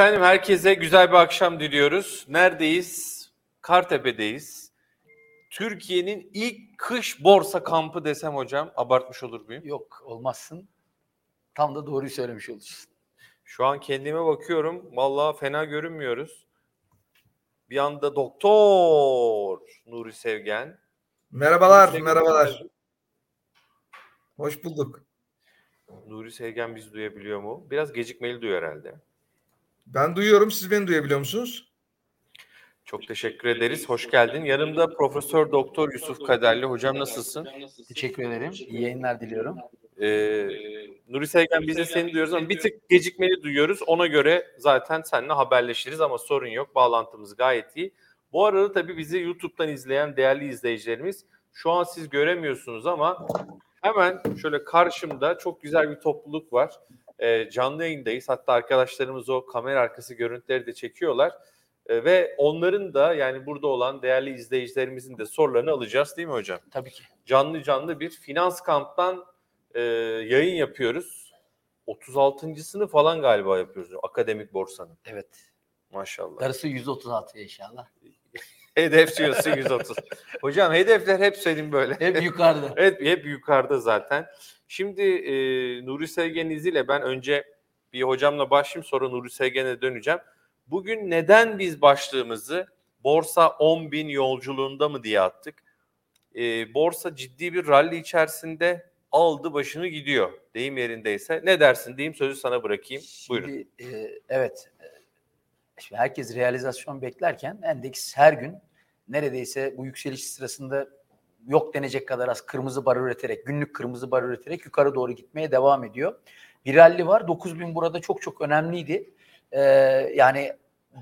Efendim herkese güzel bir akşam diliyoruz. Neredeyiz? Kartepe'deyiz. Türkiye'nin ilk kış borsa kampı desem hocam abartmış olur muyum? Yok olmazsın. Tam da doğruyu söylemiş olursun. Şu an kendime bakıyorum. Vallahi fena görünmüyoruz. Bir anda doktor Nuri Sevgen. Merhabalar, Nuri Sevgen- merhabalar. Hoş bulduk. Nuri Sevgen bizi duyabiliyor mu? Biraz gecikmeli duyuyor herhalde. Ben duyuyorum, siz beni duyabiliyor musunuz? Çok teşekkür ederiz. Hoş geldin. Yanımda Profesör Doktor Yusuf Kaderli. Hocam nasılsın? Teşekkür ederim. İyi yayınlar diliyorum. Ee, Nuri Sevgen biz de seni duyuyoruz ama bir tık gecikmeli duyuyoruz. Ona göre zaten seninle haberleşiriz ama sorun yok. Bağlantımız gayet iyi. Bu arada tabii bizi YouTube'dan izleyen değerli izleyicilerimiz şu an siz göremiyorsunuz ama hemen şöyle karşımda çok güzel bir topluluk var. Ee, canlı yayındayız. Hatta arkadaşlarımız o kamera arkası görüntüleri de çekiyorlar. Ee, ve onların da yani burada olan değerli izleyicilerimizin de sorularını alacağız değil mi hocam? Tabii ki. canlı canlı bir finans kamptan e, yayın yapıyoruz. 36.sını falan galiba yapıyoruz akademik borsanın. Evet. Maşallah. Darısı 136'ya inşallah. Hedef diyorsun 130. Hocam hedefler hep senin böyle. Hep yukarıda. Evet hep yukarıda zaten. Şimdi e, Nuri Sevgen'in izniyle ben önce bir hocamla başlayayım sonra Nuri Sevgen'e döneceğim. Bugün neden biz başlığımızı borsa 10 bin yolculuğunda mı diye attık? E, borsa ciddi bir rally içerisinde aldı başını gidiyor. Deyim yerindeyse. Ne dersin diyeyim sözü sana bırakayım. Buyurun. E, evet. Şimdi herkes realizasyon beklerken endeks her gün neredeyse bu yükseliş sırasında yok denecek kadar az kırmızı bar üreterek, günlük kırmızı bar üreterek yukarı doğru gitmeye devam ediyor. Bir rally var. 9000 burada çok çok önemliydi. Ee, yani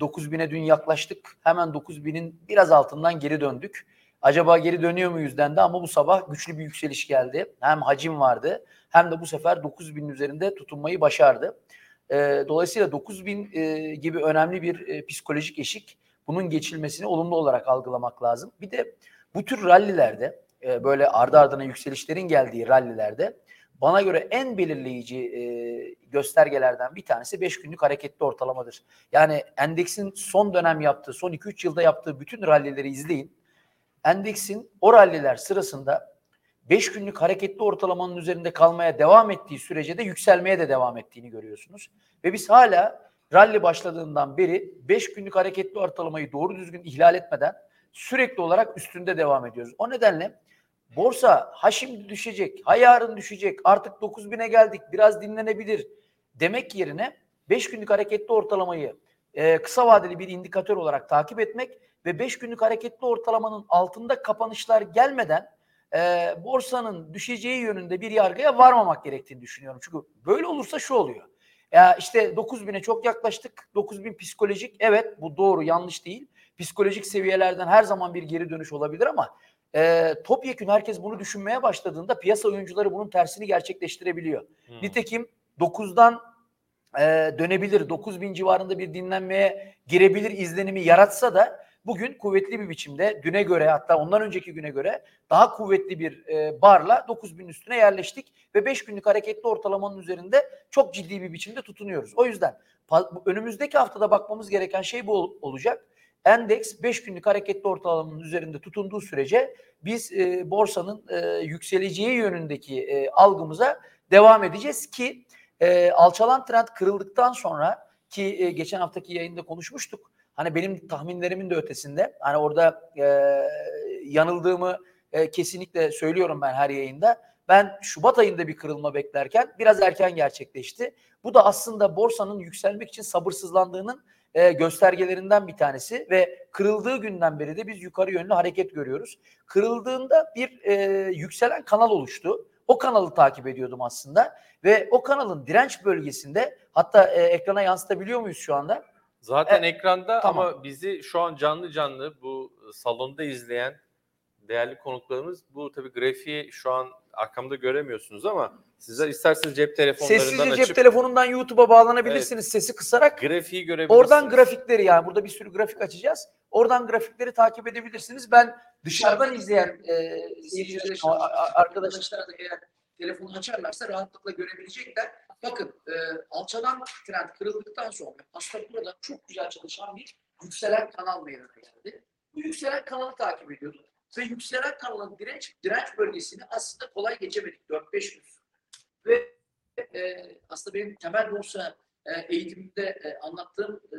9000'e dün yaklaştık. Hemen 9000'in biraz altından geri döndük. Acaba geri dönüyor muyuz dendi ama bu sabah güçlü bir yükseliş geldi. Hem hacim vardı hem de bu sefer 9000'in üzerinde tutunmayı başardı. E, dolayısıyla 9000 e, gibi önemli bir e, psikolojik eşik bunun geçilmesini olumlu olarak algılamak lazım. Bir de bu tür rallilerde e, böyle ardı ardına yükselişlerin geldiği rallilerde bana göre en belirleyici e, göstergelerden bir tanesi 5 günlük hareketli ortalamadır. Yani endeksin son dönem yaptığı, son 2-3 yılda yaptığı bütün rallileri izleyin. Endeksin o ralliler sırasında 5 günlük hareketli ortalamanın üzerinde kalmaya devam ettiği sürece de yükselmeye de devam ettiğini görüyorsunuz. Ve biz hala rally başladığından beri 5 günlük hareketli ortalamayı doğru düzgün ihlal etmeden sürekli olarak üstünde devam ediyoruz. O nedenle borsa ha şimdi düşecek, ha yarın düşecek, artık 9000'e geldik, biraz dinlenebilir demek yerine 5 günlük hareketli ortalamayı e, kısa vadeli bir indikatör olarak takip etmek ve 5 günlük hareketli ortalamanın altında kapanışlar gelmeden e, borsanın düşeceği yönünde bir yargıya varmamak gerektiğini düşünüyorum. Çünkü böyle olursa şu oluyor. Ya işte 9000'e çok yaklaştık. 9000 psikolojik evet bu doğru yanlış değil. Psikolojik seviyelerden her zaman bir geri dönüş olabilir ama e, topyekun herkes bunu düşünmeye başladığında piyasa oyuncuları bunun tersini gerçekleştirebiliyor. Hmm. Nitekim 9'dan e, dönebilir, 9000 civarında bir dinlenmeye girebilir izlenimi yaratsa da bugün kuvvetli bir biçimde düne göre hatta ondan önceki güne göre daha kuvvetli bir e, barla 9000 üstüne yerleştik ve 5 günlük hareketli ortalamanın üzerinde çok ciddi bir biçimde tutunuyoruz. O yüzden önümüzdeki haftada bakmamız gereken şey bu ol- olacak. Endeks 5 günlük hareketli ortalamanın üzerinde tutunduğu sürece biz e, borsanın e, yükseleceği yönündeki e, algımıza devam edeceğiz ki e, alçalan trend kırıldıktan sonra ki e, geçen haftaki yayında konuşmuştuk. Hani benim tahminlerimin de ötesinde. Hani orada e, yanıldığımı e, kesinlikle söylüyorum ben her yayında. Ben Şubat ayında bir kırılma beklerken biraz erken gerçekleşti. Bu da aslında borsanın yükselmek için sabırsızlandığının e, göstergelerinden bir tanesi ve kırıldığı günden beri de biz yukarı yönlü hareket görüyoruz. Kırıldığında bir e, yükselen kanal oluştu. O kanalı takip ediyordum aslında ve o kanalın direnç bölgesinde hatta e, ekrana yansıtabiliyor muyuz şu anda? Zaten E, ekranda tamam. ama bizi şu an canlı canlı bu salonda izleyen değerli konuklarımız bu tabii grafiği şu an arkamda göremiyorsunuz ama sizler isterseniz cep telefonlarından Sessizce açıp cep telefonundan YouTube'a bağlanabilirsiniz sesi kısarak. grafiği görebilirsiniz. Oradan grafikleri yani burada bir sürü grafik açacağız. Oradan grafikleri takip edebilirsiniz. Ben dışarıdan izleyen e, seyirciler, arkadaşlar da eğer telefonu açarlarsa rahatlıkla görebilecekler. Bakın e, alçalan trend kırıldıktan sonra aslında burada çok güzel çalışan bir yükselen kanal meydana geldi. Bu yükselen kanalı takip ediyorduk. Ve yükselen kanalın direnç, direnç bölgesini aslında kolay geçemedik. 4-5 gün. Ve e, aslında benim temel borsa e, eğitimimde e, anlattığım e,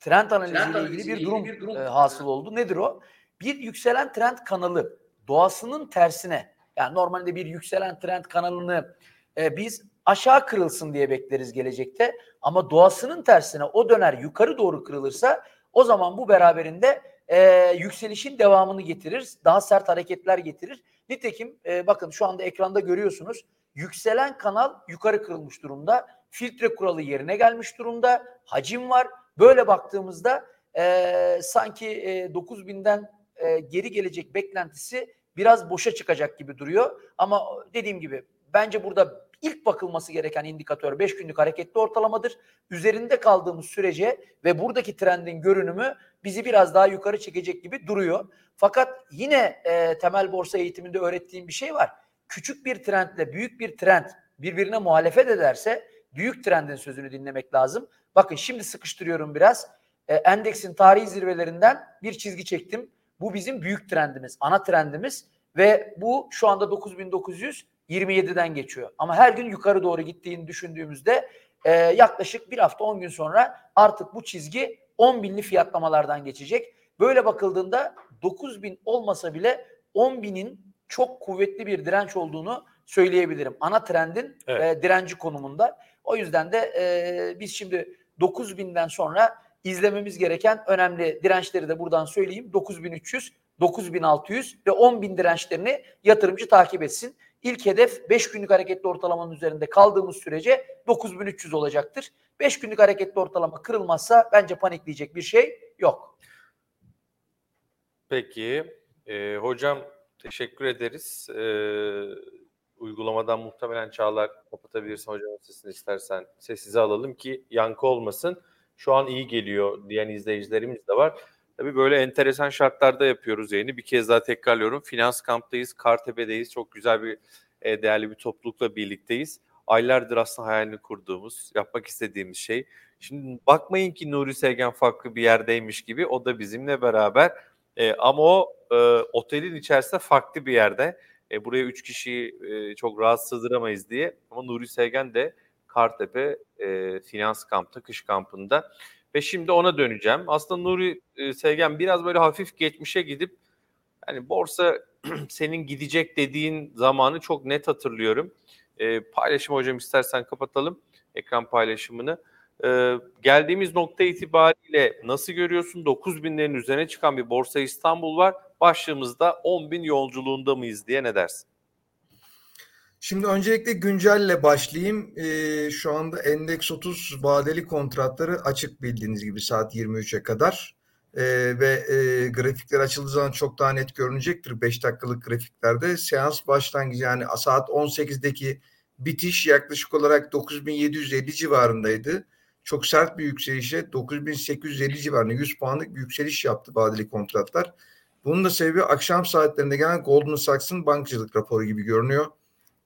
trend analiziyle Trend ilgili bir durum, bir durum. e, hasıl oldu. Nedir o? Bir yükselen trend kanalı doğasının tersine yani normalde bir yükselen trend kanalını e, biz aşağı kırılsın diye bekleriz gelecekte ama doğasının tersine o döner yukarı doğru kırılırsa o zaman bu beraberinde e, yükselişin devamını getirir. Daha sert hareketler getirir. Nitekim e, bakın şu anda ekranda görüyorsunuz. Yükselen kanal yukarı kırılmış durumda. Filtre kuralı yerine gelmiş durumda. Hacim var. Böyle baktığımızda e, sanki e, 9000'den e, geri gelecek beklentisi biraz boşa çıkacak gibi duruyor. Ama dediğim gibi bence burada ilk bakılması gereken indikatör 5 günlük hareketli ortalamadır. Üzerinde kaldığımız sürece ve buradaki trendin görünümü bizi biraz daha yukarı çekecek gibi duruyor. Fakat yine e, temel borsa eğitiminde öğrettiğim bir şey var. Küçük bir trendle büyük bir trend birbirine muhalefet ederse büyük trendin sözünü dinlemek lazım. Bakın şimdi sıkıştırıyorum biraz. E, endeksin tarihi zirvelerinden bir çizgi çektim. Bu bizim büyük trendimiz, ana trendimiz ve bu şu anda 9927'den geçiyor. Ama her gün yukarı doğru gittiğini düşündüğümüzde e, yaklaşık bir hafta 10 gün sonra artık bu çizgi 10 binli fiyatlamalardan geçecek. Böyle bakıldığında 9000 olmasa bile 10 binin çok kuvvetli bir direnç olduğunu söyleyebilirim. Ana trendin Evet. e, direnci konumunda. O yüzden de e, biz şimdi 9000'den sonra izlememiz gereken önemli dirençleri de buradan söyleyeyim. 9300, 9600 ve 10000 dirençlerini yatırımcı takip etsin. İlk hedef 5 günlük hareketli ortalamanın üzerinde kaldığımız sürece 9300 olacaktır. 5 günlük hareketli ortalama kırılmazsa bence panikleyecek bir şey yok. Peki. Ee, hocam teşekkür ederiz. Ee, uygulamadan muhtemelen Çağlar kapatabilirsin hocamın sesini istersen. Sessize alalım ki yankı olmasın. Şu an iyi geliyor diyen izleyicilerimiz de var. Tabii böyle enteresan şartlarda yapıyoruz yayını. Bir kez daha tekrarlıyorum. Finans kamptayız, Kartepe'deyiz. Çok güzel bir e, değerli bir toplulukla birlikteyiz. Aylardır aslında hayalini kurduğumuz, yapmak istediğimiz şey. Şimdi bakmayın ki Nuri Sevgen farklı bir yerdeymiş gibi. O da bizimle beraber. E, ama o e, otelin içerisinde farklı bir yerde. E, buraya üç kişiyi e, çok rahat sığdıramayız diye. Ama Nuri Sevgen de Kartepe e, Finans Kamp'ta, kış kampında. Ve şimdi ona döneceğim. Aslında Nuri e, Sevgen biraz böyle hafif geçmişe gidip hani borsa senin gidecek dediğin zamanı çok net hatırlıyorum. E, paylaşım hocam istersen kapatalım ekran paylaşımını. E, geldiğimiz nokta itibariyle nasıl görüyorsun? 9 binlerin üzerine çıkan bir Borsa İstanbul var. Başlığımızda 10 bin yolculuğunda mıyız diye ne dersin? Şimdi öncelikle güncelle başlayayım. Ee, şu anda Endeks 30 vadeli kontratları açık bildiğiniz gibi saat 23'e kadar. Ee, ve e, grafikler açıldığı zaman çok daha net görünecektir 5 dakikalık grafiklerde. Seans başlangıcı yani saat 18'deki bitiş yaklaşık olarak 9750 civarındaydı. Çok sert bir yükselişe 9850 civarında 100 puanlık bir yükseliş yaptı vadeli kontratlar. Bunun da sebebi akşam saatlerinde gelen Goldman Sachs'ın bankacılık raporu gibi görünüyor.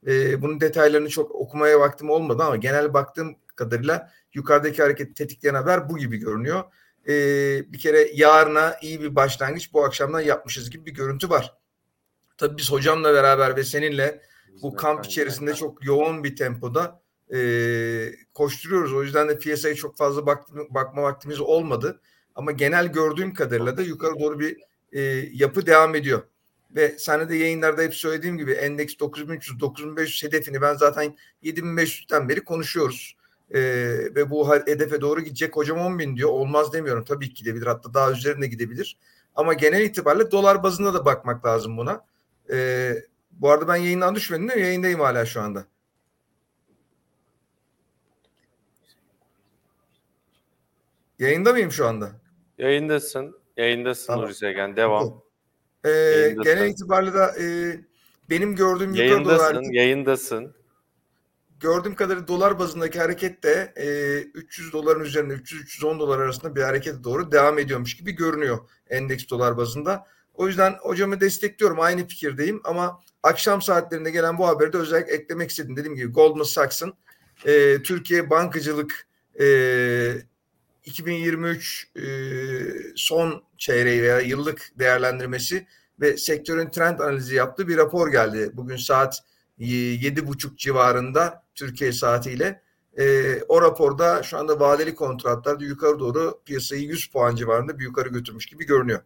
E, bunun detaylarını çok okumaya vaktim olmadı ama genel baktığım kadarıyla yukarıdaki hareketi tetikleyen haber bu gibi görünüyor. E, bir kere yarına iyi bir başlangıç bu akşamdan yapmışız gibi bir görüntü var. Tabii biz hocamla beraber ve seninle bu kamp içerisinde çok yoğun bir tempoda e, koşturuyoruz. O yüzden de piyasaya çok fazla bak, bakma vaktimiz olmadı. Ama genel gördüğüm kadarıyla da yukarı doğru bir e, yapı devam ediyor. Ve sana de yayınlarda hep söylediğim gibi endeks 9300 9500 hedefini ben zaten 7500'ten beri konuşuyoruz. Ee, ve bu hedefe doğru gidecek hocam 10 bin diyor. Olmaz demiyorum. Tabii ki gidebilir. Hatta daha üzerine gidebilir. Ama genel itibariyle dolar bazında da bakmak lazım buna. Ee, bu arada ben yayından düşmedim değil mi? Yayındayım hala şu anda. Yayında mıyım şu anda? Yayındasın. Yayındasın Tamam. Nuri Sevgen. Devam. Ee, Yayındasın. genel itibariyle de e, benim gördüğüm yukarı doğru Yayındasın. Yayındasın. gördüğüm kadarıyla dolar bazındaki hareket de e, 300 doların üzerinde 300-310 dolar arasında bir hareket doğru devam ediyormuş gibi görünüyor endeks dolar bazında. O yüzden hocamı destekliyorum. Aynı fikirdeyim ama akşam saatlerinde gelen bu haberi de özellikle eklemek istedim. Dediğim gibi Goldman Sachs'ın e, Türkiye bankacılık e, 2023 e, son çeyreği veya yıllık değerlendirmesi ve sektörün trend analizi yaptığı bir rapor geldi. Bugün saat yedi buçuk civarında Türkiye saatiyle. E, o raporda şu anda vadeli kontratlar yukarı doğru piyasayı 100 puan civarında bir yukarı götürmüş gibi görünüyor.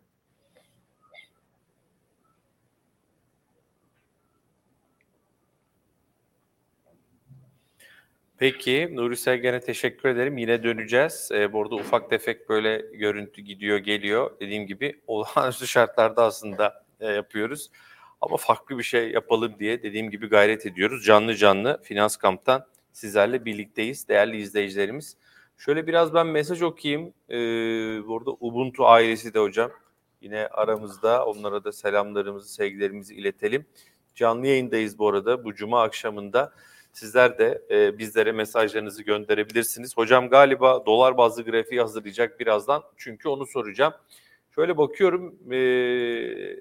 Peki Nuri Sevgen'e teşekkür ederim. Yine döneceğiz. Ee, bu arada ufak tefek böyle görüntü gidiyor geliyor. Dediğim gibi olağanüstü şartlarda aslında e, yapıyoruz. Ama farklı bir şey yapalım diye dediğim gibi gayret ediyoruz. Canlı canlı Finans Kamp'tan sizlerle birlikteyiz değerli izleyicilerimiz. Şöyle biraz ben mesaj okuyayım. Ee, burada Ubuntu ailesi de hocam yine aramızda. Onlara da selamlarımızı, sevgilerimizi iletelim. Canlı yayındayız bu arada bu cuma akşamında. Sizler de e, bizlere mesajlarınızı gönderebilirsiniz. Hocam galiba dolar bazlı grafiği hazırlayacak birazdan. Çünkü onu soracağım. Şöyle bakıyorum e,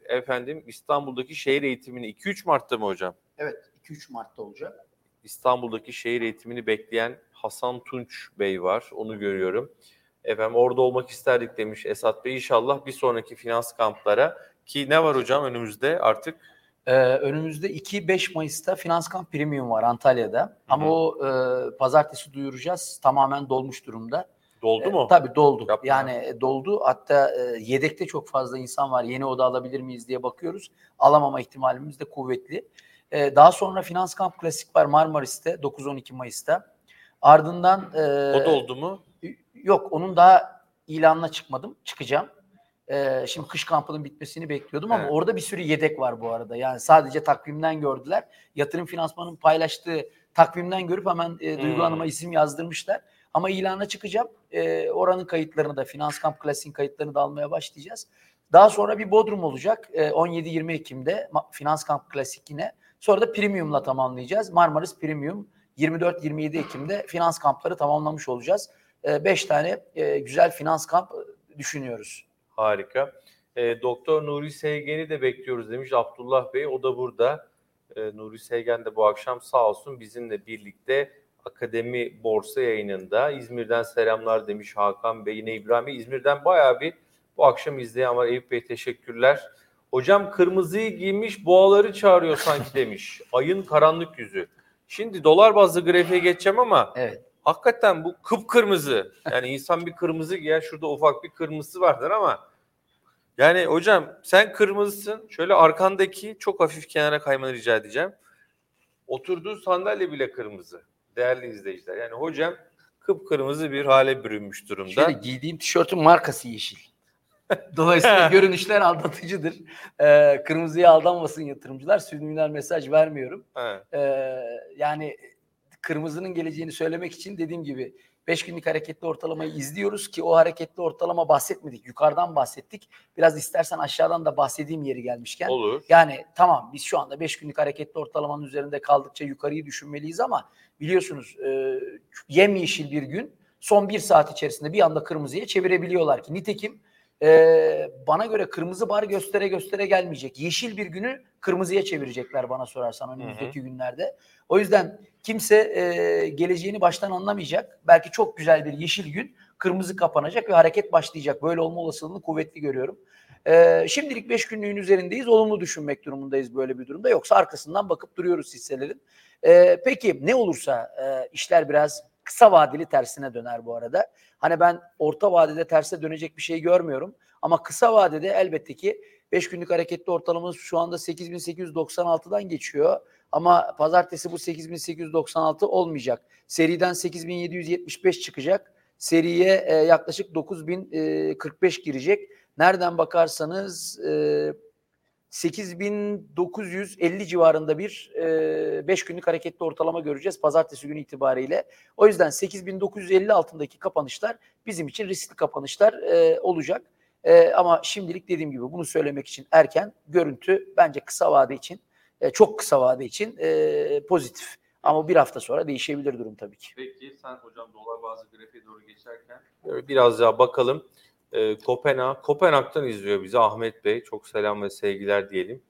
efendim İstanbul'daki şehir eğitimini 2-3 Mart'ta mı hocam? Evet 2-3 Mart'ta olacak. İstanbul'daki şehir eğitimini bekleyen Hasan Tunç Bey var. Onu görüyorum. Efendim orada olmak isterdik demiş Esat Bey. İnşallah bir sonraki finans kamplara ki ne var hocam önümüzde artık Ee, önümüzde 2-5 Mayıs'ta Finans Kamp Premium var Antalya'da. Ama o e, pazartesi duyuracağız. Tamamen dolmuş durumda. doldu E, mu? tabii doldu. Yapma. Yani e, doldu. Hatta e, yedekte çok fazla insan var. Yeni oda alabilir miyiz diye bakıyoruz. Alamama ihtimalimiz de kuvvetli. E, daha sonra Finans Kamp Klasik var Marmaris'te 9-12 Mayıs'ta. Ardından e, O da oldu mu? Yok onun daha ilanına çıkmadım. Çıkacağım. Ee, şimdi kış kampının bitmesini bekliyordum ama Evet. orada bir sürü yedek var bu arada. Yani sadece takvimden gördüler. Yatırım finansmanın paylaştığı takvimden görüp hemen e, Duygu Hmm. Hanım'a isim yazdırmışlar. Ama ilana çıkacağım. E, oranın kayıtlarını da Finans Kamp Klasik'in kayıtlarını da almaya başlayacağız. Daha sonra bir Bodrum olacak. E, 17-20 Ekim'de Finans Kamp Klasik yine. Sonra da Premium'la tamamlayacağız. Marmaris Premium 24-27 Ekim'de finans kampları tamamlamış olacağız. 5 tane e, güzel finans kamp e, düşünüyoruz. Harika. E, Doktor Nuri Sevgen'i de bekliyoruz demiş Abdullah Bey. O da burada. E, Nuri Sevgen de bu akşam sağ olsun bizimle birlikte Akademi Borsa yayınında. İzmir'den selamlar demiş Hakan Bey. Yine İbrahim Bey. İzmir'den bayağı bir bu akşam izleyen var. Eyüp Bey teşekkürler. Hocam kırmızıyı giymiş boğaları çağırıyor sanki demiş. Ayın karanlık yüzü. Şimdi dolar bazlı grafiğe geçeceğim ama Evet. Hakikaten bu kıpkırmızı. Yani insan bir kırmızı giyer. Şurada ufak bir kırmızısı vardır ama yani hocam sen kırmızısın. Şöyle arkandaki çok hafif kenara kaymanı rica edeceğim. Oturduğu sandalye bile kırmızı. Değerli izleyiciler. Yani hocam kıpkırmızı bir hale bürünmüş durumda. Şöyle giydiğim tişörtün markası yeşil. Dolayısıyla görünüşler aldatıcıdır. Ee, kırmızıya aldanmasın yatırımcılar. Subliminal mesaj vermiyorum. Evet. Ee, yani kırmızının geleceğini söylemek için dediğim gibi 5 günlük hareketli ortalamayı izliyoruz ki o hareketli ortalama bahsetmedik. Yukarıdan bahsettik. Biraz istersen aşağıdan da bahsedeyim yeri gelmişken. Olur. Yani tamam biz şu anda 5 günlük hareketli ortalamanın üzerinde kaldıkça yukarıyı düşünmeliyiz ama biliyorsunuz e, yemyeşil bir gün son bir saat içerisinde bir anda kırmızıya çevirebiliyorlar ki. Nitekim e, bana göre kırmızı bar göstere göstere gelmeyecek. Yeşil bir günü kırmızıya çevirecekler bana sorarsan önümüzdeki günlerde. O yüzden kimse e, geleceğini baştan anlamayacak. Belki çok güzel bir yeşil gün kırmızı kapanacak ve hareket başlayacak. Böyle olma olasılığını kuvvetli görüyorum. Ee, şimdilik 5 günlüğün üzerindeyiz. Olumlu düşünmek durumundayız böyle bir durumda. Yoksa arkasından bakıp duruyoruz hisselerin. Ee, peki ne olursa e, işler biraz kısa vadeli tersine döner bu arada. Hani ben orta vadede terse dönecek bir şey görmüyorum. Ama kısa vadede elbette ki 5 günlük hareketli ortalamamız şu anda 8896'dan geçiyor. Ama pazartesi bu 8896 olmayacak. Seriden 8775 çıkacak. Seriye e, yaklaşık 9045 girecek. Nereden bakarsanız e, 8950 civarında bir 5 günlük hareketli ortalama göreceğiz pazartesi günü itibariyle. O yüzden 8950 altındaki kapanışlar bizim için riskli kapanışlar e, olacak. E, ama şimdilik dediğim gibi bunu söylemek için erken görüntü bence kısa vade için e, çok kısa vade için e, pozitif. Ama bir hafta sonra değişebilir durum tabii ki. Peki sen hocam dolar bazı grafiğe doğru geçerken biraz daha bakalım. E, Kopenhag, Kopenhag'dan izliyor bizi Ahmet Bey. Çok selam ve sevgiler diyelim.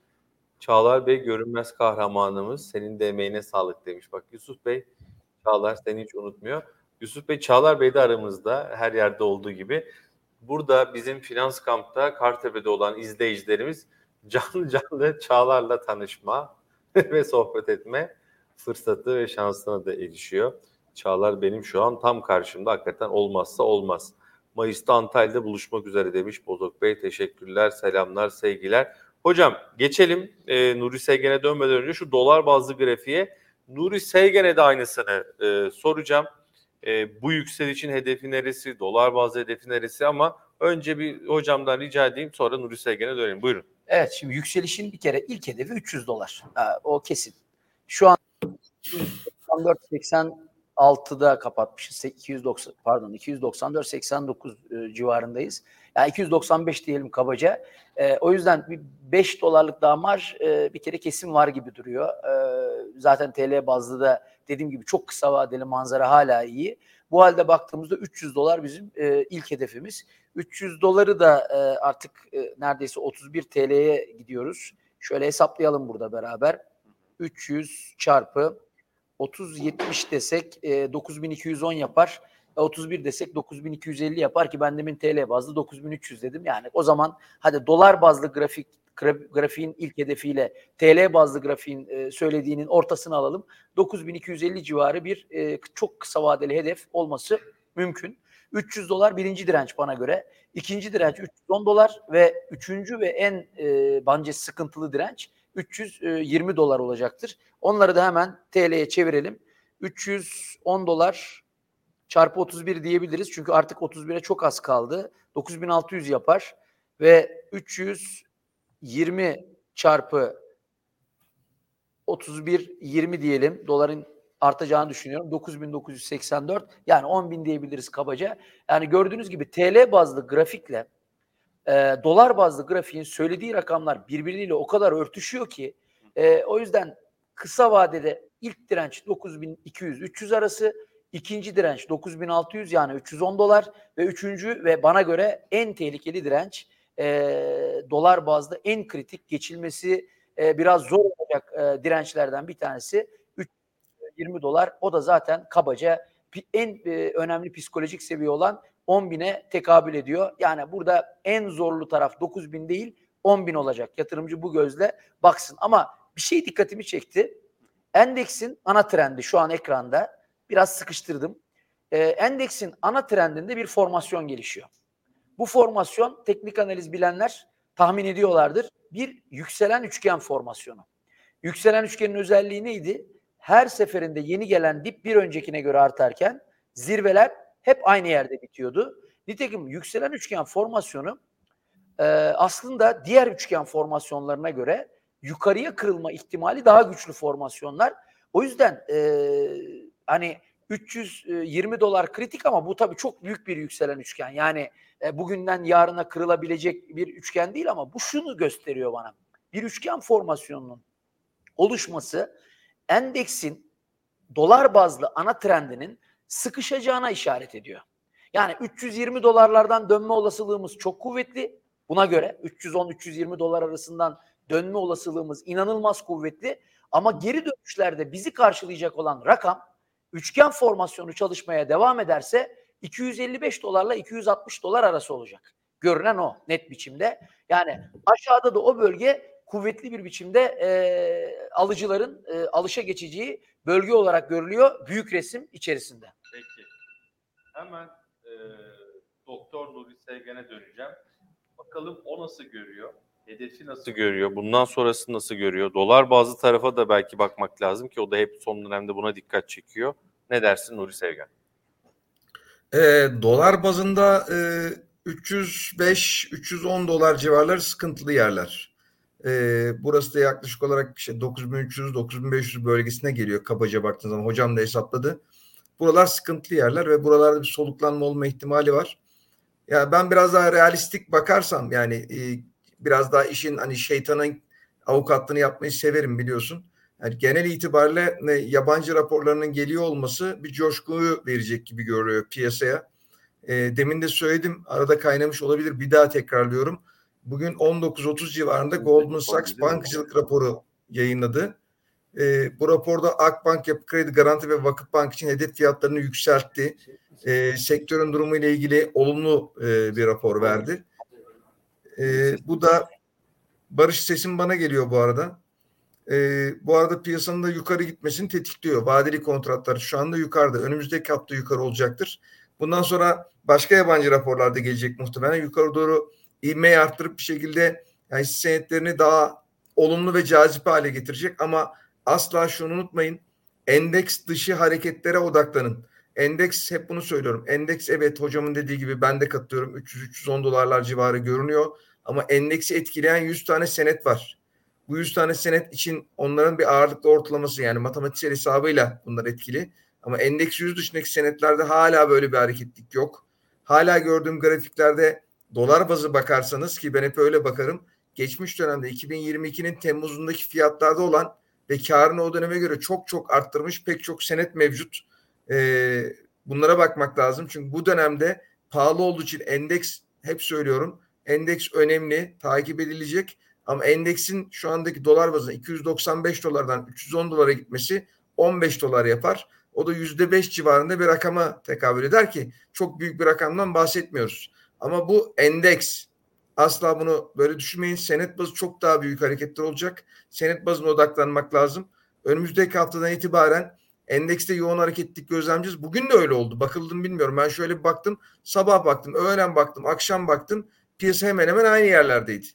Çağlar Bey görünmez kahramanımız. Senin de emeğine sağlık demiş. Bak Yusuf Bey, Çağlar seni hiç unutmuyor. Yusuf Bey, Çağlar Bey de aramızda. Her yerde olduğu gibi. Burada bizim Finans Kamp'ta Kartepe'de olan izleyicilerimiz canlı canlı Çağlar'la tanışma ve sohbet etme fırsatı ve şansına da erişiyor. Çağlar benim şu an tam karşımda. Hakikaten olmazsa olmaz. Mayıs'ta Antalya'da buluşmak üzere demiş Bozok Bey. Teşekkürler, selamlar, sevgiler. Hocam geçelim e, Nuri Sevgen'e dönmeden önce şu dolar bazlı grafiğe. Nuri Sevgen'e de aynısını e, soracağım. E, bu yükselişin hedefi neresi, dolar bazlı hedefi neresi ama önce bir hocamdan rica edeyim sonra Nuri Sevgen'e dönelim. Buyurun. Evet şimdi yükselişin bir kere ilk hedefi 300 dolar. Ha, o kesin. Şu an 14.86'da kapatmışız. 290 pardon 294 89 e, civarındayız. Yani 295 diyelim kabaca. E, o yüzden bir 5 dolarlık daha marj e, bir kere kesin var gibi duruyor. E, zaten TL bazlı da dediğim gibi çok kısa vadeli manzara hala iyi. Bu halde baktığımızda 300 dolar bizim e, ilk hedefimiz. 300 doları da e, artık e, neredeyse 31 TL'ye gidiyoruz. Şöyle hesaplayalım burada beraber. 300 çarpı 30-70 desek e, 9210 yapar. 31 e, desek 9250 yapar ki ben demin TL bazlı 9300 dedim. Yani o zaman hadi dolar bazlı grafik grafiğin ilk hedefiyle TL bazlı grafiğin e, söylediğinin ortasını alalım. 9250 civarı bir e, çok kısa vadeli hedef olması mümkün. 300 dolar birinci direnç bana göre. İkinci direnç 310 dolar ve üçüncü ve en e, bence sıkıntılı direnç 320 dolar olacaktır. Onları da hemen TL'ye çevirelim. 310 dolar çarpı 31 diyebiliriz. Çünkü artık 31'e çok az kaldı. 9600 yapar ve 320 çarpı 31 20 diyelim. Doların artacağını düşünüyorum. 9984 yani 10.000 diyebiliriz kabaca. Yani gördüğünüz gibi TL bazlı grafikle e, dolar bazlı grafiğin söylediği rakamlar birbiriyle o kadar örtüşüyor ki e, o yüzden kısa vadede ilk direnç 9200-300 arası, ikinci direnç 9600 yani 310 dolar ve üçüncü ve bana göre en tehlikeli direnç e, dolar bazlı en kritik geçilmesi e, biraz zor olacak e, dirençlerden bir tanesi 320 dolar. O da zaten kabaca en e, önemli psikolojik seviye olan 10 bine tekabül ediyor. Yani burada en zorlu taraf 9 bin değil 10 bin olacak. Yatırımcı bu gözle baksın. Ama bir şey dikkatimi çekti. Endeksin ana trendi şu an ekranda. Biraz sıkıştırdım. Ee, endeksin ana trendinde bir formasyon gelişiyor. Bu formasyon teknik analiz bilenler tahmin ediyorlardır. Bir yükselen üçgen formasyonu. Yükselen üçgenin özelliği neydi? Her seferinde yeni gelen dip bir öncekine göre artarken zirveler hep aynı yerde bitiyordu. Nitekim yükselen üçgen formasyonu e, aslında diğer üçgen formasyonlarına göre yukarıya kırılma ihtimali daha güçlü formasyonlar. O yüzden e, hani 320 dolar kritik ama bu tabii çok büyük bir yükselen üçgen. Yani e, bugünden yarına kırılabilecek bir üçgen değil ama bu şunu gösteriyor bana. Bir üçgen formasyonunun oluşması endeksin dolar bazlı ana trendinin sıkışacağına işaret ediyor. Yani 320 dolarlardan dönme olasılığımız çok kuvvetli. Buna göre 310-320 dolar arasından dönme olasılığımız inanılmaz kuvvetli. Ama geri dönüşlerde bizi karşılayacak olan rakam üçgen formasyonu çalışmaya devam ederse 255 dolarla 260 dolar arası olacak. Görünen o net biçimde. Yani aşağıda da o bölge kuvvetli bir biçimde e, alıcıların e, alışa geçeceği bölge olarak görülüyor büyük resim içerisinde. Hemen e, Doktor Nuri Sevgen'e döneceğim. Bakalım o nasıl görüyor? Hedefi nasıl görüyor? Bundan sonrası nasıl görüyor? Dolar bazı tarafa da belki bakmak lazım ki o da hep son dönemde buna dikkat çekiyor. Ne dersin Nuri Sevgen? E, dolar bazında e, 305-310 dolar civarları sıkıntılı yerler. E, burası da yaklaşık olarak işte 9300-9500 bölgesine geliyor kabaca baktığınız zaman. Hocam da hesapladı. Buralar sıkıntılı yerler ve buralarda bir soluklanma olma ihtimali var. Ya yani ben biraz daha realistik bakarsam yani e, biraz daha işin hani şeytanın avukatlığını yapmayı severim biliyorsun. Yani genel itibariyle e, yabancı raporlarının geliyor olması bir coşkuyu verecek gibi görüyor piyasaya. E, demin de söyledim arada kaynamış olabilir bir daha tekrarlıyorum. Bugün 19.30 civarında Goldman Sachs bankacılık raporu yayınladı. E, bu raporda Akbank, Yapı Kredi Garanti ve Vakıfbank için hedef fiyatlarını yükseltti. E, sektörün durumu ile ilgili olumlu e, bir rapor verdi. E, bu da Barış sesim bana geliyor bu arada. E, bu arada piyasanın da yukarı gitmesini tetikliyor. Vadeli kontratlar şu anda yukarıda. Önümüzdeki hafta yukarı olacaktır. Bundan sonra başka yabancı raporlarda gelecek muhtemelen. Yukarı doğru ivmeyi arttırıp bir şekilde yani senetlerini daha olumlu ve cazip hale getirecek ama asla şunu unutmayın. Endeks dışı hareketlere odaklanın. Endeks hep bunu söylüyorum. Endeks evet hocamın dediği gibi ben de katılıyorum. 300-310 dolarlar civarı görünüyor. Ama endeksi etkileyen 100 tane senet var. Bu 100 tane senet için onların bir ağırlıklı ortalaması yani matematiksel hesabıyla bunlar etkili. Ama endeks 100 dışındaki senetlerde hala böyle bir hareketlik yok. Hala gördüğüm grafiklerde dolar bazı bakarsanız ki ben hep öyle bakarım. Geçmiş dönemde 2022'nin Temmuz'undaki fiyatlarda olan ve karını o döneme göre çok çok arttırmış pek çok senet mevcut. Ee, bunlara bakmak lazım. Çünkü bu dönemde pahalı olduğu için endeks hep söylüyorum endeks önemli, takip edilecek. Ama endeksin şu andaki dolar bazında 295 dolardan 310 dolara gitmesi 15 dolar yapar. O da yüzde beş civarında bir rakama tekabül eder ki çok büyük bir rakamdan bahsetmiyoruz. Ama bu endeks asla bunu böyle düşünmeyin. Senet bazı çok daha büyük hareketler olacak. Senet bazına odaklanmak lazım. Önümüzdeki haftadan itibaren endekste yoğun hareketlik gözlemciyiz. Bugün de öyle oldu. Bakıldım bilmiyorum. Ben şöyle bir baktım. Sabah baktım, öğlen baktım, akşam baktım. Piyasa hemen hemen aynı yerlerdeydi.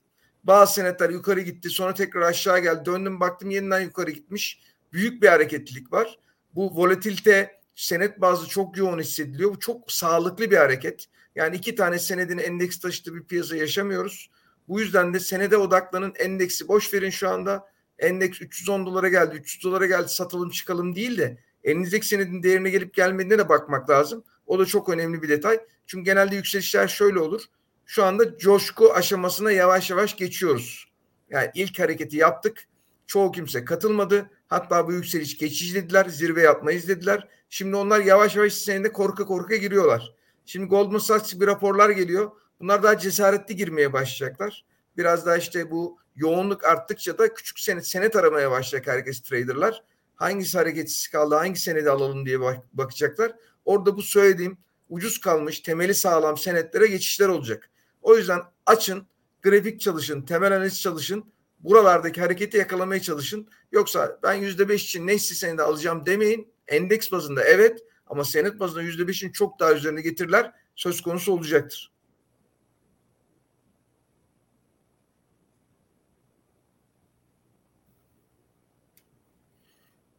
Bazı senetler yukarı gitti sonra tekrar aşağı geldi. Döndüm baktım yeniden yukarı gitmiş. Büyük bir hareketlilik var. Bu volatilite senet bazı çok yoğun hissediliyor. Bu çok sağlıklı bir hareket. Yani iki tane senedin endeks taşıdığı bir piyasa yaşamıyoruz. Bu yüzden de senede odaklanın. Endeksi boş verin şu anda. Endeks 310 dolara geldi, 300 dolara geldi satalım çıkalım değil de elinizdeki senedin değerine gelip gelmediğine de bakmak lazım. O da çok önemli bir detay. Çünkü genelde yükselişler şöyle olur şu anda coşku aşamasına yavaş yavaş geçiyoruz. Yani ilk hareketi yaptık. Çoğu kimse katılmadı. Hatta bu yükseliş geçici dediler. Zirve yapmayız dediler. Şimdi onlar yavaş yavaş senede korka korka giriyorlar. Şimdi Goldman Sachs bir raporlar geliyor. Bunlar daha cesaretli girmeye başlayacaklar. Biraz daha işte bu yoğunluk arttıkça da küçük senet, senet aramaya başlayacak herkes traderlar. Hangisi hareketsiz kaldı, hangi senedi alalım diye bakacaklar. Orada bu söylediğim ucuz kalmış, temeli sağlam senetlere geçişler olacak. O yüzden açın, grafik çalışın, temel analiz çalışın. Buralardaki hareketi yakalamaya çalışın. Yoksa ben yüzde beş için ne hisse senedi alacağım demeyin. Endeks bazında evet ama senet bazında yüzde beşin çok daha üzerine getiriler söz konusu olacaktır.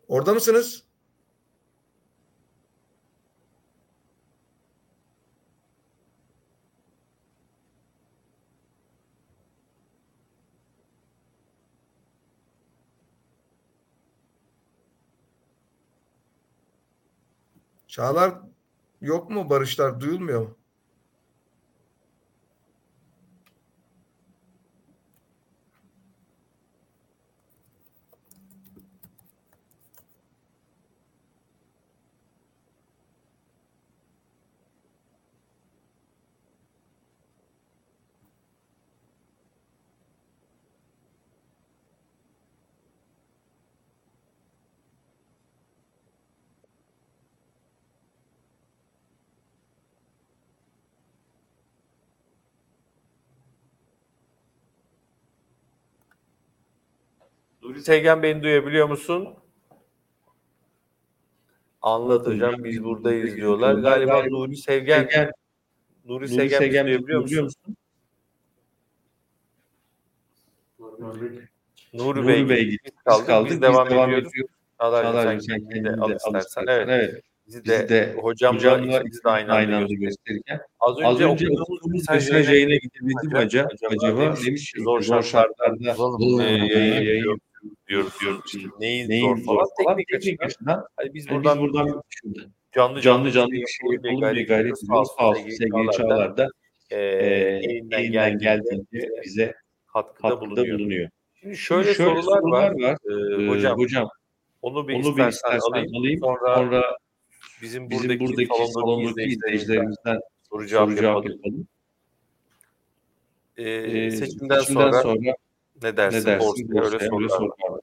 Orada mısınız? Çağlar yok mu Barışlar duyulmuyor mu? Sevgen beni duyabiliyor musun? Anlat hocam biz buradayız diyorlar. Galiba Nuri Sevgen Nuri Sevgen bizi duyabiliyor musun? Nuri Bey, Bey biz kaldık. kaldık. Biz devam, devam ediyoruz. Çağlar, Çağlar sen kendini al istersen. Evet. evet. Bizi de, Bizi de hocamla, hocamla ikimiz de aynı, aynı anda gösterirken. Az önce, Az önce okuduğumuz mesaj yayına gidebildim hocam. Acaba, acaba demiş zor şartlarda e, yayın, yayın diyoruz diyoruz. İşte neyin, neyin zor falan. Teknik, teknik açıdan. Hani biz buradan, yani biz buradan canlı canlı canlı bir şey yapalım bir gayret ediyoruz. Sağ olsun sevgili Çağlar da e, elinden, geldiğince bize katkıda, bulunuyor. bulunuyor. Şimdi şöyle, şöyle sorular, sorular var. var. Ee, hocam, hocam onu bir, onu istersen, istersen alayım. alayım. Sonra, sonra bizim buradaki, bizim buradaki salondaki izleyicilerimizden soru cevap yapalım. yapalım. Ee, seçimden, seçimden sonra, sonra ne dersin? ne dersin? Borsaya öyle sorular var. var.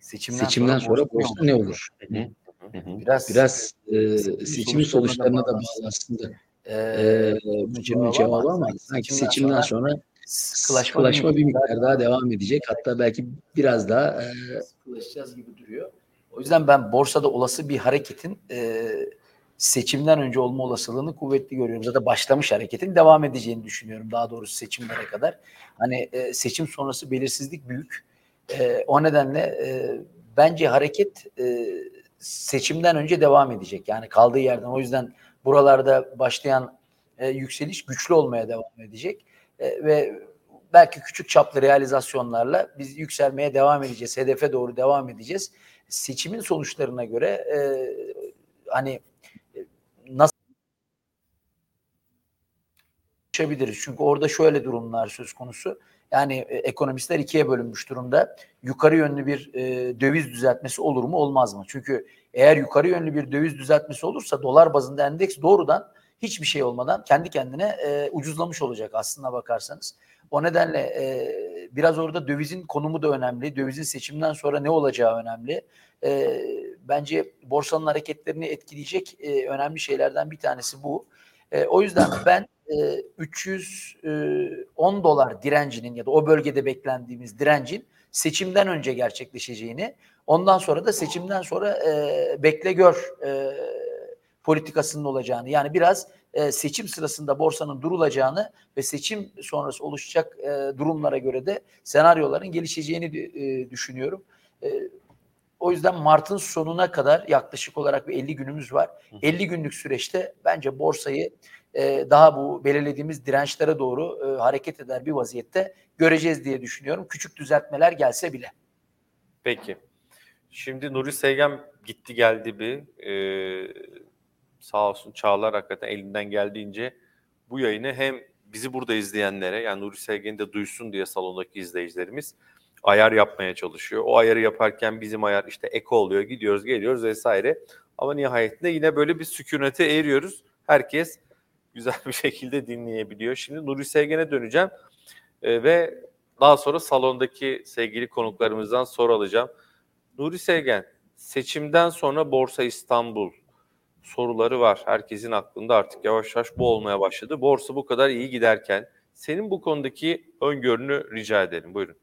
Seçimden, Seçimden sonra borsa borsa ne olur? Hı hı. Hı hı. Biraz, Biraz e, seçim seçimin sonuçlarına da bağlı aslında. e, E, bunun bunun cevabı ama sanki seçimden sonra sıkılaşma, sıkılaşma bir miktar daha devam edecek. Hatta belki biraz daha e, sıkılaşacağız gibi duruyor. O yüzden ben borsada olası bir hareketin e, seçimden önce olma olasılığını kuvvetli görüyorum. Zaten başlamış hareketin devam edeceğini düşünüyorum daha doğrusu seçimlere kadar. Hani e, seçim sonrası belirsizlik büyük. E, o nedenle e, bence hareket e, seçimden önce devam edecek. Yani kaldığı yerden. O yüzden buralarda başlayan e, yükseliş güçlü olmaya devam edecek. E, ve belki küçük çaplı realizasyonlarla biz yükselmeye devam edeceğiz. Hedefe doğru devam edeceğiz. Seçimin sonuçlarına göre e, hani nasıl konuşabiliriz? Çünkü orada şöyle durumlar söz konusu. Yani e, ekonomistler ikiye bölünmüş durumda. Yukarı yönlü bir e, döviz düzeltmesi olur mu olmaz mı? Çünkü eğer yukarı yönlü bir döviz düzeltmesi olursa dolar bazında endeks doğrudan hiçbir şey olmadan kendi kendine e, ucuzlamış olacak aslına bakarsanız. O nedenle e, biraz orada dövizin konumu da önemli. Dövizin seçimden sonra ne olacağı önemli. E, bence borsanın hareketlerini etkileyecek e, önemli şeylerden bir tanesi bu. E, o yüzden ben e, 310 dolar direncinin ya da o bölgede beklendiğimiz direncin seçimden önce gerçekleşeceğini, ondan sonra da seçimden sonra e, bekle gör e, politikasının olacağını yani biraz e, seçim sırasında borsanın durulacağını ve seçim sonrası oluşacak e, durumlara göre de senaryoların gelişeceğini e, düşünüyorum. E, o yüzden Mart'ın sonuna kadar yaklaşık olarak bir 50 günümüz var. 50 günlük süreçte bence borsayı e, daha bu belirlediğimiz dirençlere doğru e, hareket eder bir vaziyette göreceğiz diye düşünüyorum. Küçük düzeltmeler gelse bile. Peki. Şimdi Nuri Sevgen gitti geldi bir. Ee, sağ olsun Çağlar hakikaten elinden geldiğince bu yayını hem bizi burada izleyenlere yani Nuri Sevgen'i de duysun diye salondaki izleyicilerimiz ayar yapmaya çalışıyor. O ayarı yaparken bizim ayar işte eko oluyor gidiyoruz geliyoruz vesaire. Ama nihayetinde yine böyle bir sükunete eriyoruz. Herkes güzel bir şekilde dinleyebiliyor. Şimdi Nuri Sevgen'e döneceğim ee, ve daha sonra salondaki sevgili konuklarımızdan soru alacağım. Nuri Sevgen, seçimden sonra Borsa İstanbul soruları var. Herkesin aklında artık yavaş yavaş bu olmaya başladı. Borsa bu kadar iyi giderken senin bu konudaki öngörünü rica edelim. Buyurun.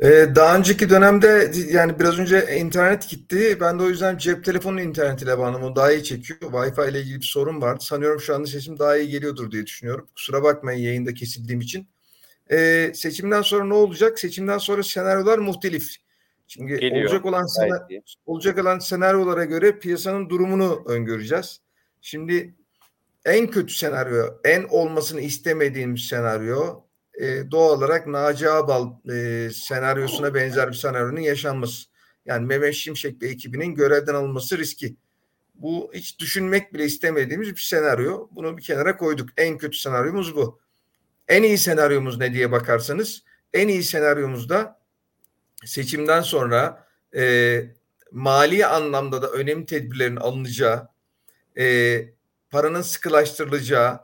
Ee, daha önceki dönemde yani biraz önce internet gitti. Ben de o yüzden cep telefonu internetiyle bağlanımı daha iyi çekiyor. Wi-Fi ile ilgili bir sorun vardı. Sanıyorum şu anda sesim daha iyi geliyordur diye düşünüyorum. Kusura bakmayın yayında kesildiğim için. Ee, seçimden sonra ne olacak? Seçimden sonra senaryolar muhtelif. Şimdi Geliyor. olacak olan sena- Gayet iyi. olacak olan senaryolara göre piyasanın durumunu öngöreceğiz. Şimdi en kötü senaryo, en olmasını istemediğimiz senaryo e, doğal olarak Naci Ağbal e, senaryosuna benzer bir senaryonun yaşanması. Yani Mehmet Şimşek ve ekibinin görevden alınması riski. Bu hiç düşünmek bile istemediğimiz bir senaryo. Bunu bir kenara koyduk. En kötü senaryomuz bu. En iyi senaryomuz ne diye bakarsanız en iyi senaryomuzda seçimden sonra e, mali anlamda da önemli tedbirlerin alınacağı, e, paranın sıkılaştırılacağı,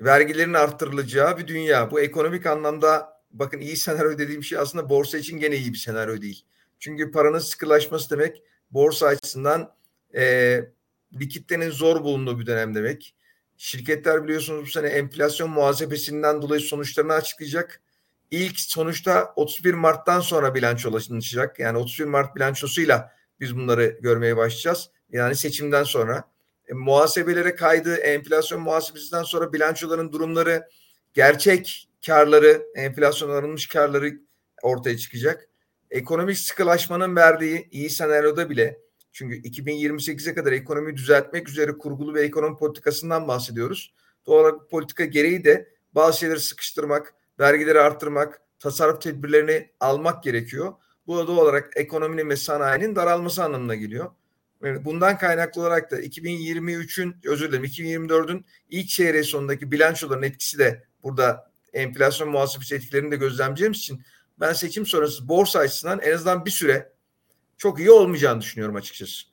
vergilerin arttırılacağı bir dünya. Bu ekonomik anlamda bakın iyi senaryo dediğim şey aslında borsa için gene iyi bir senaryo değil. Çünkü paranın sıkılaşması demek borsa açısından e, likiditenin zor bulunduğu bir dönem demek. Şirketler biliyorsunuz bu sene enflasyon muhasebesinden dolayı sonuçlarını açıklayacak. İlk sonuçta 31 Mart'tan sonra bilançolaşacak. Yani 31 Mart bilançosuyla biz bunları görmeye başlayacağız. Yani seçimden sonra. E, muhasebelere kaydı, enflasyon muhasebesinden sonra bilançoların durumları, gerçek karları, enflasyon arınmış karları ortaya çıkacak. Ekonomik sıkılaşmanın verdiği iyi senaryoda bile çünkü 2028'e kadar ekonomiyi düzeltmek üzere kurgulu bir ekonomi politikasından bahsediyoruz. Doğal olarak politika gereği de bazı şeyleri sıkıştırmak, vergileri arttırmak, tasarruf tedbirlerini almak gerekiyor. Bu da doğal olarak ekonominin ve sanayinin daralması anlamına geliyor. Bundan kaynaklı olarak da 2023'ün özür dilerim 2024'ün ilk çeyreği sonundaki bilançoların etkisi de burada enflasyon muhasebesi etkilerini de gözlemleyeceğimiz için ben seçim sonrası borsa açısından en azından bir süre çok iyi olmayacağını düşünüyorum açıkçası.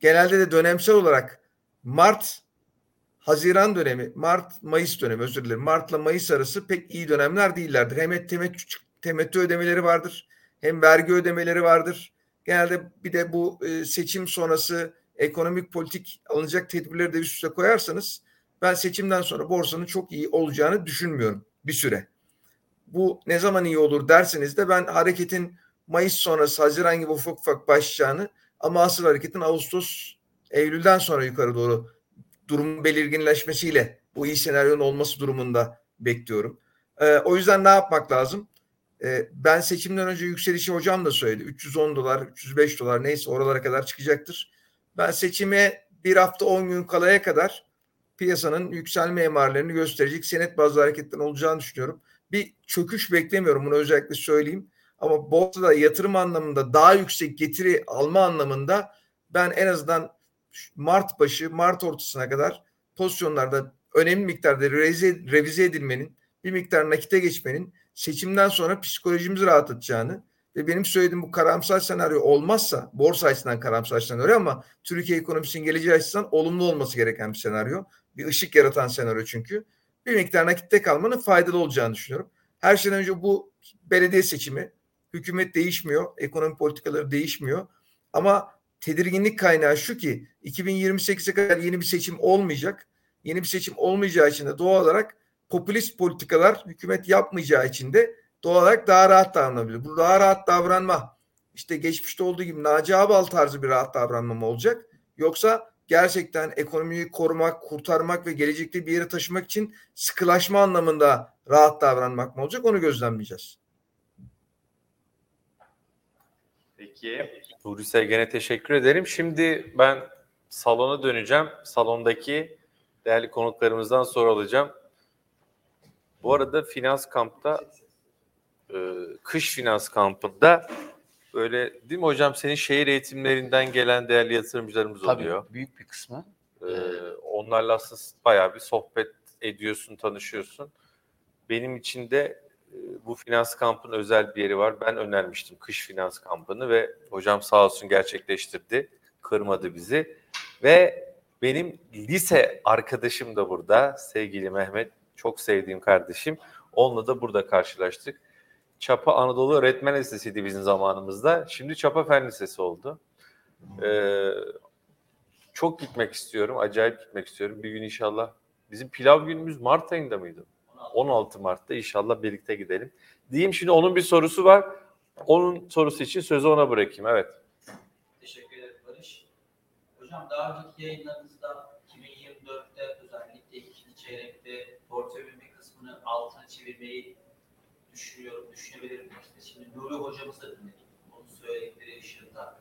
Genelde de dönemsel olarak Mart Haziran dönemi, Mart, Mayıs dönemi özür dilerim. Mart'la Mayıs arası pek iyi dönemler değillerdir. Hem temettü, temettü ödemeleri vardır, hem vergi ödemeleri vardır. Genelde bir de bu e, seçim sonrası ekonomik politik alınacak tedbirleri de üst üste koyarsanız ben seçimden sonra borsanın çok iyi olacağını düşünmüyorum bir süre. Bu ne zaman iyi olur derseniz de ben hareketin Mayıs sonrası Haziran gibi ufak ufak başlayacağını ama asıl hareketin Ağustos Eylül'den sonra yukarı doğru durum belirginleşmesiyle bu iyi senaryonun olması durumunda bekliyorum. Ee, o yüzden ne yapmak lazım? Ee, ben seçimden önce yükselişi hocam da söyledi. 310 dolar, 305 dolar neyse oralara kadar çıkacaktır. Ben seçime bir hafta 10 gün kalaya kadar piyasanın yükselme emarlarını gösterecek senet bazlı hareketten olacağını düşünüyorum. Bir çöküş beklemiyorum bunu özellikle söyleyeyim. Ama borsada yatırım anlamında daha yüksek getiri alma anlamında ben en azından Mart başı, Mart ortasına kadar pozisyonlarda önemli miktarda revize, revize edilmenin, bir miktar nakite geçmenin seçimden sonra psikolojimizi rahatlatacağını ve benim söylediğim bu karamsar senaryo olmazsa, borsa açısından karamsar senaryo ama Türkiye ekonomisinin geleceği açısından olumlu olması gereken bir senaryo. Bir ışık yaratan senaryo çünkü. Bir miktar nakitte kalmanın faydalı olacağını düşünüyorum. Her şeyden önce bu belediye seçimi, hükümet değişmiyor, ekonomi politikaları değişmiyor. Ama tedirginlik kaynağı şu ki 2028'e kadar yeni bir seçim olmayacak. Yeni bir seçim olmayacağı için de doğal olarak popülist politikalar hükümet yapmayacağı için de doğal olarak daha rahat davranabilir. Bu daha rahat davranma işte geçmişte olduğu gibi Naci Ağbal tarzı bir rahat davranma mı olacak? Yoksa gerçekten ekonomiyi korumak, kurtarmak ve gelecekte bir yere taşımak için sıkılaşma anlamında rahat davranmak mı olacak? Onu gözlemleyeceğiz. Peki. Nuri Sevgen'e teşekkür ederim. Şimdi ben salona döneceğim. Salondaki değerli konuklarımızdan soru alacağım. Bu arada finans kampta e, kış finans kampında böyle değil mi hocam senin şehir eğitimlerinden gelen değerli yatırımcılarımız Tabii oluyor. büyük bir kısmı. Ee, onlarla aslında bayağı bir sohbet ediyorsun, tanışıyorsun. Benim için de e, bu finans kampının özel bir yeri var. Ben önermiştim kış finans kampını ve hocam sağ olsun gerçekleştirdi. Kırmadı bizi. Ve benim lise arkadaşım da burada. Sevgili Mehmet. Çok sevdiğim kardeşim. Onunla da burada karşılaştık. Çapa Anadolu Öğretmen Lisesi'ydi bizim zamanımızda. Şimdi Çapa Fen Lisesi oldu. Ee, çok gitmek istiyorum. Acayip gitmek istiyorum. Bir gün inşallah. Bizim pilav günümüz Mart ayında mıydı? 16 Mart'ta inşallah birlikte gidelim. Diyeyim şimdi onun bir sorusu var. Onun sorusu için sözü ona bırakayım. Evet. Teşekkür ederim Barış. Hocam daha önceki yayınlarınızda 2024'te özellikle ikinci çeyrekte portföyün kısmını altına çevirmeyi düşünüyorum, düşünebilirim. İşte şimdi Nuri hocamızı da dinledik. Onun söyledikleri ışığında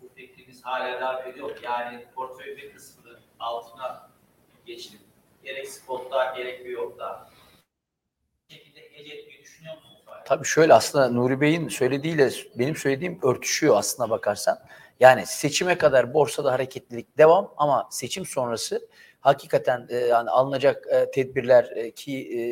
bu fikriniz hala devam ediyor. Yani portföyün bir kısmını altına geçirip gerek spotta gerek bir yokta bir şekilde etmeyi düşünüyor musunuz? Tabii şöyle aslında Nuri Bey'in söylediğiyle benim söylediğim örtüşüyor aslına bakarsan. Yani seçime kadar borsada hareketlilik devam ama seçim sonrası hakikaten e, yani alınacak e, tedbirler e, ki e,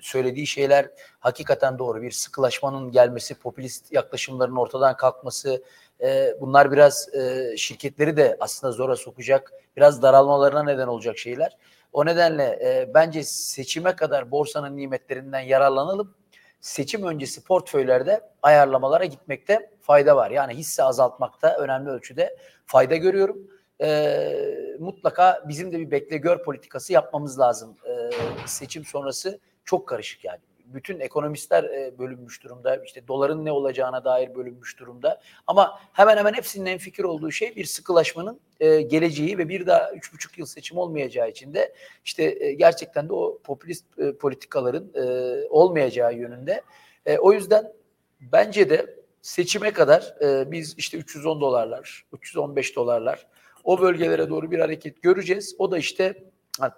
söylediği şeyler hakikaten doğru. Bir sıkılaşmanın gelmesi, popülist yaklaşımların ortadan kalkması, e, bunlar biraz e, şirketleri de aslında zora sokacak, biraz daralmalarına neden olacak şeyler. O nedenle e, bence seçime kadar borsanın nimetlerinden yararlanalım. Seçim öncesi portföylerde ayarlamalara gitmekte fayda var. Yani hisse azaltmakta önemli ölçüde fayda görüyorum. E, mutlaka bizim de bir bekle gör politikası yapmamız lazım. E, seçim sonrası çok karışık yani. Bütün ekonomistler e, bölünmüş durumda. İşte doların ne olacağına dair bölünmüş durumda. Ama hemen hemen hepsinin en fikir olduğu şey bir sıkılaşmanın e, geleceği ve bir daha üç buçuk yıl seçim olmayacağı için de işte e, gerçekten de o popülist e, politikaların e, olmayacağı yönünde. E, o yüzden bence de seçime kadar e, biz işte 310 dolarlar, 315 dolarlar o bölgelere doğru bir hareket göreceğiz. O da işte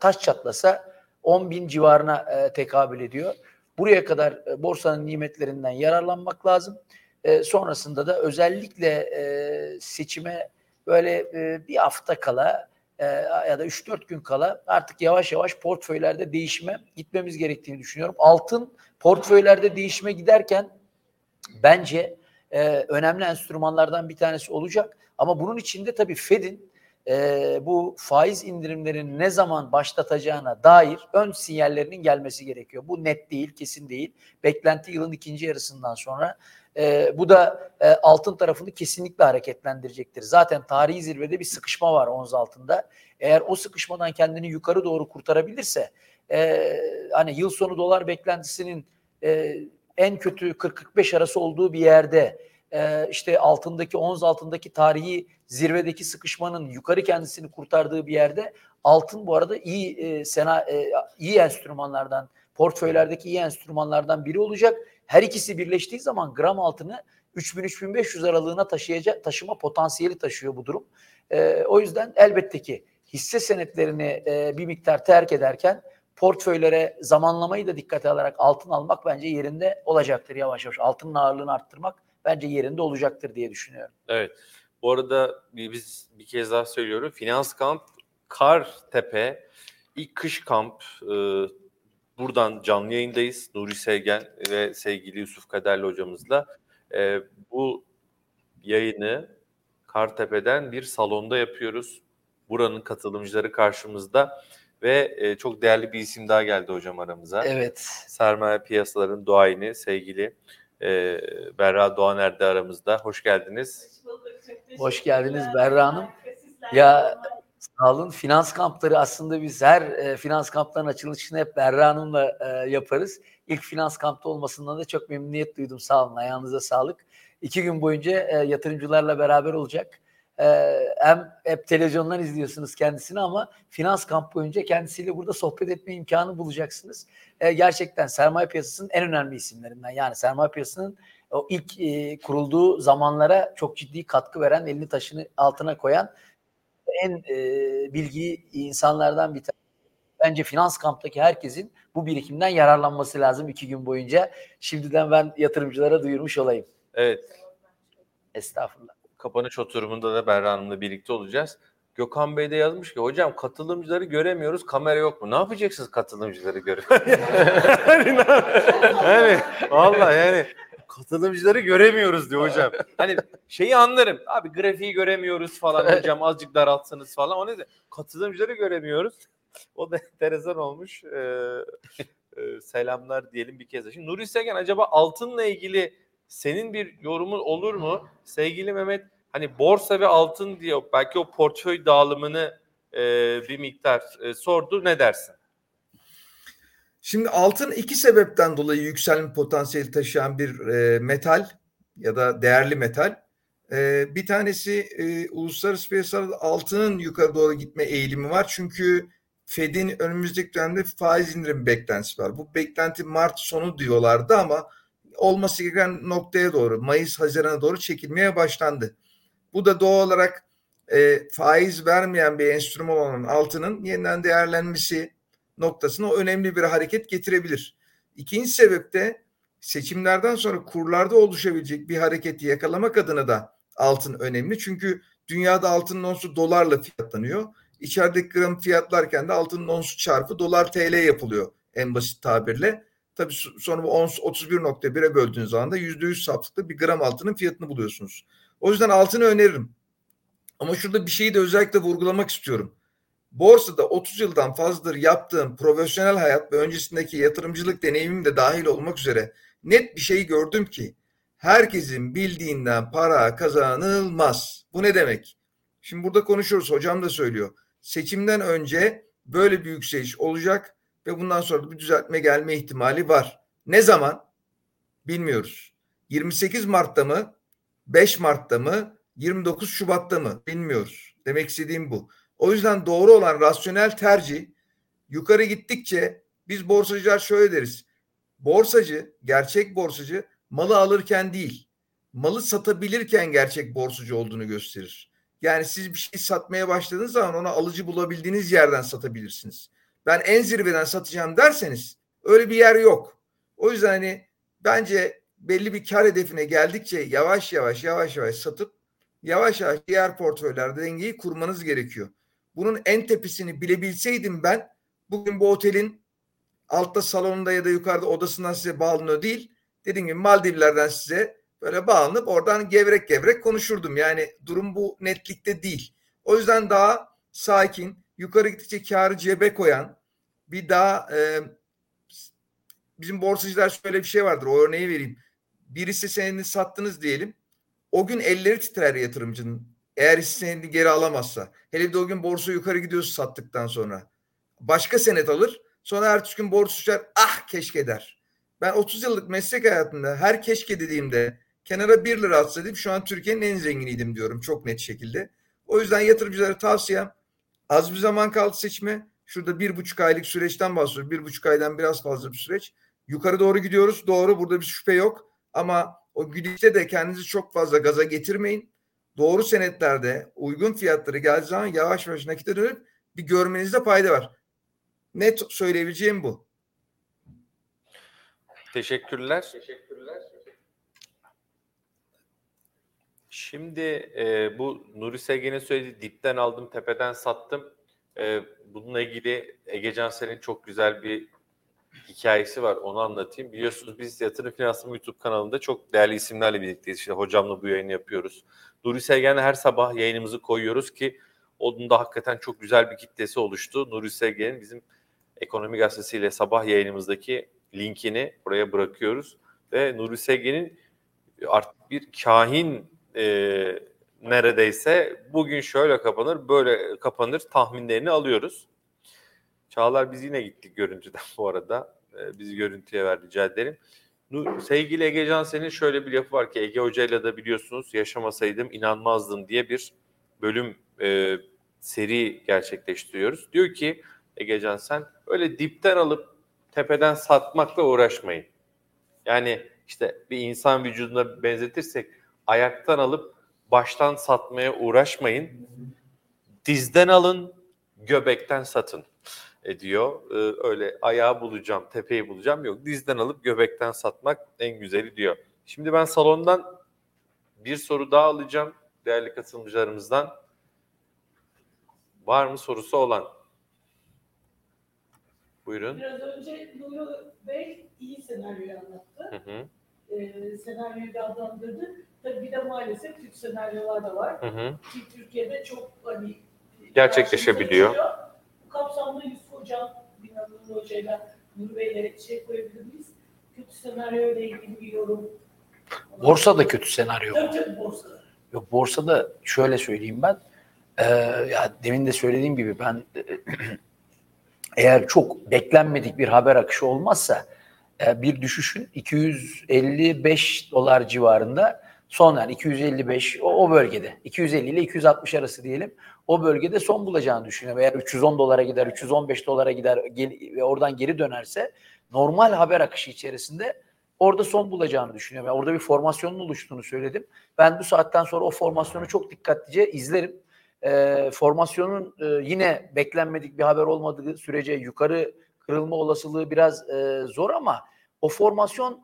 taş çatlasa 10 bin civarına e, tekabül ediyor. Buraya kadar e, borsanın nimetlerinden yararlanmak lazım. E, sonrasında da özellikle e, seçime böyle e, bir hafta kala e, ya da 3-4 gün kala artık yavaş yavaş portföylerde değişime gitmemiz gerektiğini düşünüyorum. Altın portföylerde değişime giderken bence e, önemli enstrümanlardan bir tanesi olacak. Ama bunun içinde tabii Fed'in e, bu faiz indirimlerini ne zaman başlatacağına dair ön sinyallerinin gelmesi gerekiyor. Bu net değil, kesin değil. Beklenti yılın ikinci yarısından sonra e, bu da e, altın tarafını kesinlikle hareketlendirecektir. Zaten tarihi zirvede bir sıkışma var ons altında. Eğer o sıkışmadan kendini yukarı doğru kurtarabilirse e, hani yıl sonu dolar beklentisinin e, en kötü 40-45 arası olduğu bir yerde e, işte altındaki ons altındaki tarihi zirvedeki sıkışmanın yukarı kendisini kurtardığı bir yerde altın bu arada iyi e, sena e, iyi enstrümanlardan portföylerdeki iyi enstrümanlardan biri olacak. Her ikisi birleştiği zaman gram altını 3000-3500 aralığına taşıyacak taşıma potansiyeli taşıyor bu durum. E, o yüzden elbette ki hisse senetlerini e, bir miktar terk ederken portföylere zamanlamayı da dikkate alarak altın almak bence yerinde olacaktır yavaş yavaş. Altının ağırlığını arttırmak bence yerinde olacaktır diye düşünüyorum. Evet. Bu arada biz bir kez daha söylüyorum. Finans Kamp Kartepe ilk kış kamp e, buradan canlı yayındayız. Nuri Sevgen ve sevgili Yusuf Kaderli hocamızla. E, bu yayını Kartepe'den bir salonda yapıyoruz. Buranın katılımcıları karşımızda ve e, çok değerli bir isim daha geldi hocam aramıza. Evet. Sermaye piyasaların duayeni sevgili e, Berra Doğaner de aramızda. Hoş geldiniz. Hoş geldiniz Berra Hanım. Ya sağ olun. Finans kampları aslında biz her e, finans kamplarının açılışını hep Berra Hanım'la e, yaparız. İlk finans kampta olmasından da çok memnuniyet duydum. Sağ olun. Ayağınıza sağlık. İki gün boyunca e, yatırımcılarla beraber olacak. E, hem hep televizyondan izliyorsunuz kendisini ama finans kamp boyunca kendisiyle burada sohbet etme imkanı bulacaksınız. E, gerçekten sermaye piyasasının en önemli isimlerinden. Yani sermaye piyasasının o ilk e, kurulduğu zamanlara çok ciddi katkı veren, elini taşını altına koyan en e, bilgi insanlardan bir tanesi. Bence finans kamptaki herkesin bu birikimden yararlanması lazım iki gün boyunca. Şimdiden ben yatırımcılara duyurmuş olayım. Evet. Estağfurullah. Kapanış oturumunda da Berra Hanım'la birlikte olacağız. Gökhan Bey de yazmış ki hocam katılımcıları göremiyoruz kamera yok mu? Ne yapacaksınız katılımcıları göre? yani, yani vallahi yani katılımcıları göremiyoruz diyor hocam. Hani şeyi anlarım. Abi grafiği göremiyoruz falan hocam azıcık daraltsanız falan. O ne de katılımcıları göremiyoruz. O da enteresan olmuş. Ee, e, selamlar diyelim bir kez. Şimdi Nuri Segen acaba altınla ilgili senin bir yorumun olur mu? Sevgili Mehmet hani borsa ve altın diyor. Belki o portföy dağılımını e, bir miktar e, sordu. Ne dersin? Şimdi altın iki sebepten dolayı yükselme potansiyeli taşıyan bir e, metal ya da değerli metal. E, bir tanesi e, uluslararası piyasalarda altının yukarı doğru gitme eğilimi var. Çünkü Fed'in önümüzdeki dönemde faiz indirim beklentisi var. Bu beklenti Mart sonu diyorlardı ama olması gereken noktaya doğru Mayıs Haziran'a doğru çekilmeye başlandı. Bu da doğal olarak e, faiz vermeyen bir enstrüman olan altının yeniden değerlenmesi noktasına önemli bir hareket getirebilir. İkinci sebep de seçimlerden sonra kurlarda oluşabilecek bir hareketi yakalamak adına da altın önemli. Çünkü dünyada altının onsu dolarla fiyatlanıyor. İçerideki gram fiyatlarken de altının onsu çarpı dolar TL yapılıyor en basit tabirle. Tabii sonra bu ons 31.1'e böldüğünüz zaman da %100 saflıkta bir gram altının fiyatını buluyorsunuz. O yüzden altını öneririm. Ama şurada bir şeyi de özellikle vurgulamak istiyorum. Borsada 30 yıldan fazladır yaptığım profesyonel hayat ve öncesindeki yatırımcılık deneyimim de dahil olmak üzere net bir şey gördüm ki herkesin bildiğinden para kazanılmaz. Bu ne demek? Şimdi burada konuşuyoruz. Hocam da söylüyor. Seçimden önce böyle bir yükseliş olacak ve bundan sonra da bir düzeltme gelme ihtimali var. Ne zaman? Bilmiyoruz. 28 Mart'ta mı? 5 Mart'ta mı? 29 Şubat'ta mı? Bilmiyoruz. Demek istediğim bu. O yüzden doğru olan rasyonel tercih yukarı gittikçe biz borsacılar şöyle deriz. Borsacı, gerçek borsacı malı alırken değil, malı satabilirken gerçek borsacı olduğunu gösterir. Yani siz bir şey satmaya başladığınız zaman ona alıcı bulabildiğiniz yerden satabilirsiniz. Ben en zirveden satacağım derseniz öyle bir yer yok. O yüzden hani bence belli bir kar hedefine geldikçe yavaş yavaş yavaş yavaş satıp yavaş yavaş diğer portföylerde dengeyi kurmanız gerekiyor. Bunun en tepesini bilebilseydim ben bugün bu otelin altta salonunda ya da yukarıda odasından size bağlanıyor değil. Dediğim gibi Maldivler'den size böyle bağlanıp oradan gevrek gevrek konuşurdum. Yani durum bu netlikte değil. O yüzden daha sakin, yukarı gittikçe karı cebe koyan bir daha e, bizim borsacılar şöyle bir şey vardır. O örneği vereyim. Birisi senedini sattınız diyelim. O gün elleri titrer yatırımcının. Eğer hisse geri alamazsa. Hele de o gün borsa yukarı gidiyorsa sattıktan sonra. Başka senet alır. Sonra ertesi gün borsa uçar. Ah keşke der. Ben 30 yıllık meslek hayatında her keşke dediğimde kenara 1 lira atsaydım şu an Türkiye'nin en zenginiydim diyorum çok net şekilde. O yüzden yatırımcılara tavsiyem az bir zaman kaldı seçime. Şurada bir buçuk aylık süreçten bahsediyoruz. Bir buçuk aydan biraz fazla bir süreç. Yukarı doğru gidiyoruz. Doğru burada bir şüphe yok. Ama o gidişte de kendinizi çok fazla gaza getirmeyin. Doğru senetlerde uygun fiyatları geldiği zaman yavaş yavaş nakite dönüp bir görmenizde fayda var. Net söyleyebileceğim bu. Teşekkürler. Şimdi e, bu Nuri Sevgen'in söylediği dipten aldım, tepeden sattım. E, bununla ilgili Ege Cansel'in çok güzel bir hikayesi var. Onu anlatayım. Biliyorsunuz biz Yatırım Finansım YouTube kanalında çok değerli isimlerle birlikteyiz. İşte hocamla bu yayını yapıyoruz. Nuri Sevgen'le her sabah yayınımızı koyuyoruz ki onun da hakikaten çok güzel bir kitlesi oluştu. Nuri Sevgen'in bizim Ekonomi Gazetesi ile sabah yayınımızdaki linkini buraya bırakıyoruz. Ve Nuri Sevgen'in artık bir kahin e, neredeyse bugün şöyle kapanır, böyle kapanır tahminlerini alıyoruz. Çağlar biz yine gittik görüntüden bu arada. E, bizi görüntüye ver rica ederim. Sevgili Ege Cansel'in şöyle bir lafı var ki Ege Hoca'yla da biliyorsunuz yaşamasaydım inanmazdım diye bir bölüm e, seri gerçekleştiriyoruz. Diyor ki Ege Cansel öyle dipten alıp tepeden satmakla uğraşmayın. Yani işte bir insan vücuduna benzetirsek ayaktan alıp baştan satmaya uğraşmayın. Dizden alın, göbekten satın e, diyor. Ee, öyle ayağı bulacağım, tepeyi bulacağım. Yok dizden alıp göbekten satmak en güzeli diyor. Şimdi ben salondan bir soru daha alacağım değerli katılımcılarımızdan. Var mı sorusu olan? Buyurun. Biraz önce Nuri Bey iyi senaryoyu anlattı. Hı hı, Ee, senaryoyu da adlandırdı. Tabii bir de maalesef Türk senaryolar da var. hı hı. Ki Türkiye'de çok hani Gerçekleşebiliyor. Kapsamda Yusuf Hocam, Nuri Hoca'yla Nuri Bey'le şey koyabilir miyiz? Kötü senaryo ile ilgili bir yorum. Borsada kötü senaryo. Tabii tabii borsada. Yok borsada şöyle söyleyeyim ben. Ee, ya demin de söylediğim gibi ben eğer çok beklenmedik bir haber akışı olmazsa e, bir düşüşün 255 dolar civarında son yani 255 o, o bölgede 250 ile 260 arası diyelim o bölgede son bulacağını düşünüyorum. Eğer 310 dolara gider 315 dolara gider gel- ve oradan geri dönerse normal haber akışı içerisinde orada son bulacağını düşünüyorum. Yani orada bir formasyonun oluştuğunu söyledim. Ben bu saatten sonra o formasyonu çok dikkatlice izlerim. Ee, formasyonun e, yine beklenmedik bir haber olmadığı sürece yukarı kırılma olasılığı biraz e, zor ama o formasyon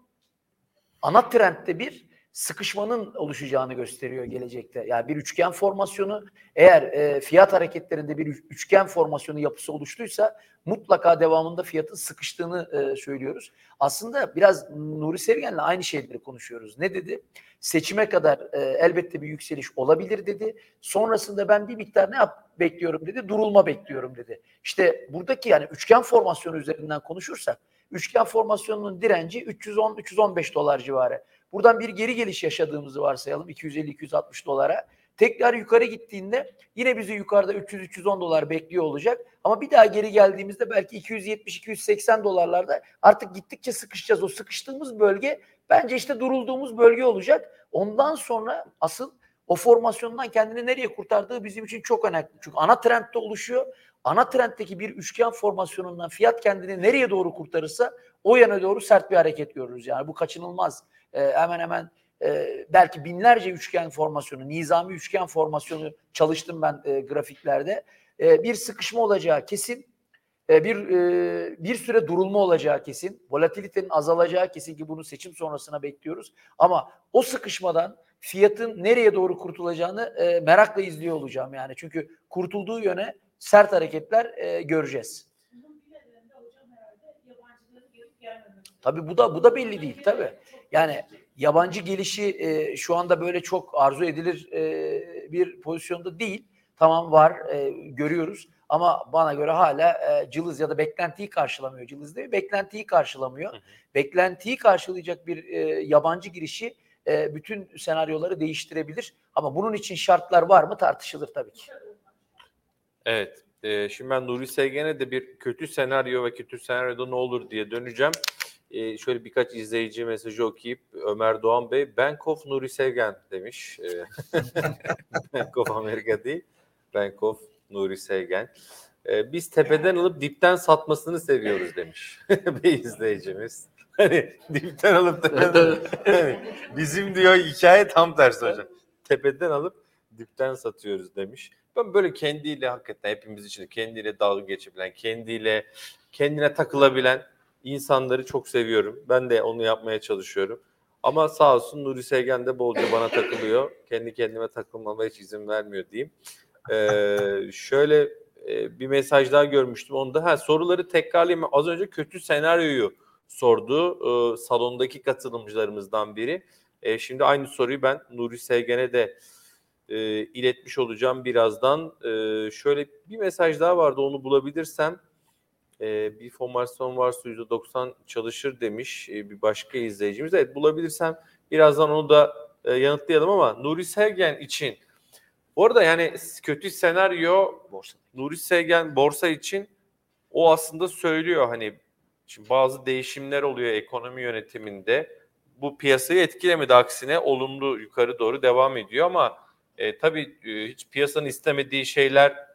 ana trendde bir sıkışmanın oluşacağını gösteriyor gelecekte. Yani bir üçgen formasyonu eğer e, fiyat hareketlerinde bir üç- üçgen formasyonu yapısı oluştuysa mutlaka devamında fiyatın sıkıştığını e, söylüyoruz. Aslında biraz Nuri Sevgen'le aynı şeyleri konuşuyoruz. Ne dedi? Seçime kadar e, elbette bir yükseliş olabilir dedi. Sonrasında ben bir miktar ne yap bekliyorum dedi. Durulma bekliyorum dedi. İşte buradaki yani üçgen formasyonu üzerinden konuşursak üçgen formasyonunun direnci 310-315 dolar civarı. Buradan bir geri geliş yaşadığımızı varsayalım 250-260 dolara. Tekrar yukarı gittiğinde yine bizi yukarıda 300-310 dolar bekliyor olacak. Ama bir daha geri geldiğimizde belki 270-280 dolarlarda artık gittikçe sıkışacağız. O sıkıştığımız bölge bence işte durulduğumuz bölge olacak. Ondan sonra asıl o formasyondan kendini nereye kurtardığı bizim için çok önemli. Çünkü ana trendde oluşuyor. Ana trenddeki bir üçgen formasyonundan fiyat kendini nereye doğru kurtarırsa o yana doğru sert bir hareket görürüz. Yani bu kaçınılmaz. Ee, hemen hemen e, belki binlerce üçgen formasyonu, nizami üçgen formasyonu çalıştım ben e, grafiklerde. E, bir sıkışma olacağı kesin. E, bir e, bir süre durulma olacağı kesin. Volatilitenin azalacağı kesin ki bunu seçim sonrasına bekliyoruz. Ama o sıkışmadan fiyatın nereye doğru kurtulacağını e, merakla izliyor olacağım yani. Çünkü kurtulduğu yöne sert hareketler e, göreceğiz. Tabii bu da bu da belli değil tabii. Yani yabancı gelişi e, şu anda böyle çok arzu edilir e, bir pozisyonda değil. Tamam var e, görüyoruz ama bana göre hala e, cılız ya da beklentiyi karşılamıyor. Cılız değil beklentiyi karşılamıyor. Hı hı. Beklentiyi karşılayacak bir e, yabancı girişi e, bütün senaryoları değiştirebilir. Ama bunun için şartlar var mı tartışılır tabii ki. Evet. Ee, şimdi ben Nuri Sevgen'e de bir kötü senaryo ve kötü senaryoda ne olur diye döneceğim. Ee, şöyle birkaç izleyici mesajı okuyup Ömer Doğan Bey Bank of Nuri Sevgen demiş. Ee, Bank of Amerika değil. Bank of Nuri Sevgen. Ee, biz tepeden alıp dipten satmasını seviyoruz demiş bir izleyicimiz. Hani dipten alıp tepeden Yani bizim diyor hikaye tam tersi hocam. Tepeden alıp dipten satıyoruz demiş. Ben böyle kendiyle hakikaten hepimiz için kendiyle dalga geçebilen, kendiyle kendine takılabilen insanları çok seviyorum. Ben de onu yapmaya çalışıyorum. Ama sağ olsun Nuri Sevgen de bolca bana takılıyor. Kendi kendime takılmama hiç izin vermiyor diyeyim. Ee, şöyle e, bir mesaj daha görmüştüm. Onda ha, soruları tekrarlayayım. Az önce kötü senaryoyu sordu e, salondaki katılımcılarımızdan biri. E, şimdi aynı soruyu ben Nuri Sevgen'e de e, iletmiş olacağım birazdan. E, şöyle bir mesaj daha vardı onu bulabilirsem. E, bir formasyon varsa %90 çalışır demiş e, bir başka izleyicimiz. Evet bulabilirsem birazdan onu da e, yanıtlayalım ama Nuri Sevgen için bu arada yani kötü senaryo Borsa. Nuri Sevgen borsa için o aslında söylüyor hani şimdi bazı değişimler oluyor ekonomi yönetiminde. Bu piyasayı etkilemedi aksine olumlu yukarı doğru devam ediyor ama e, tabii e, hiç piyasanın istemediği şeyler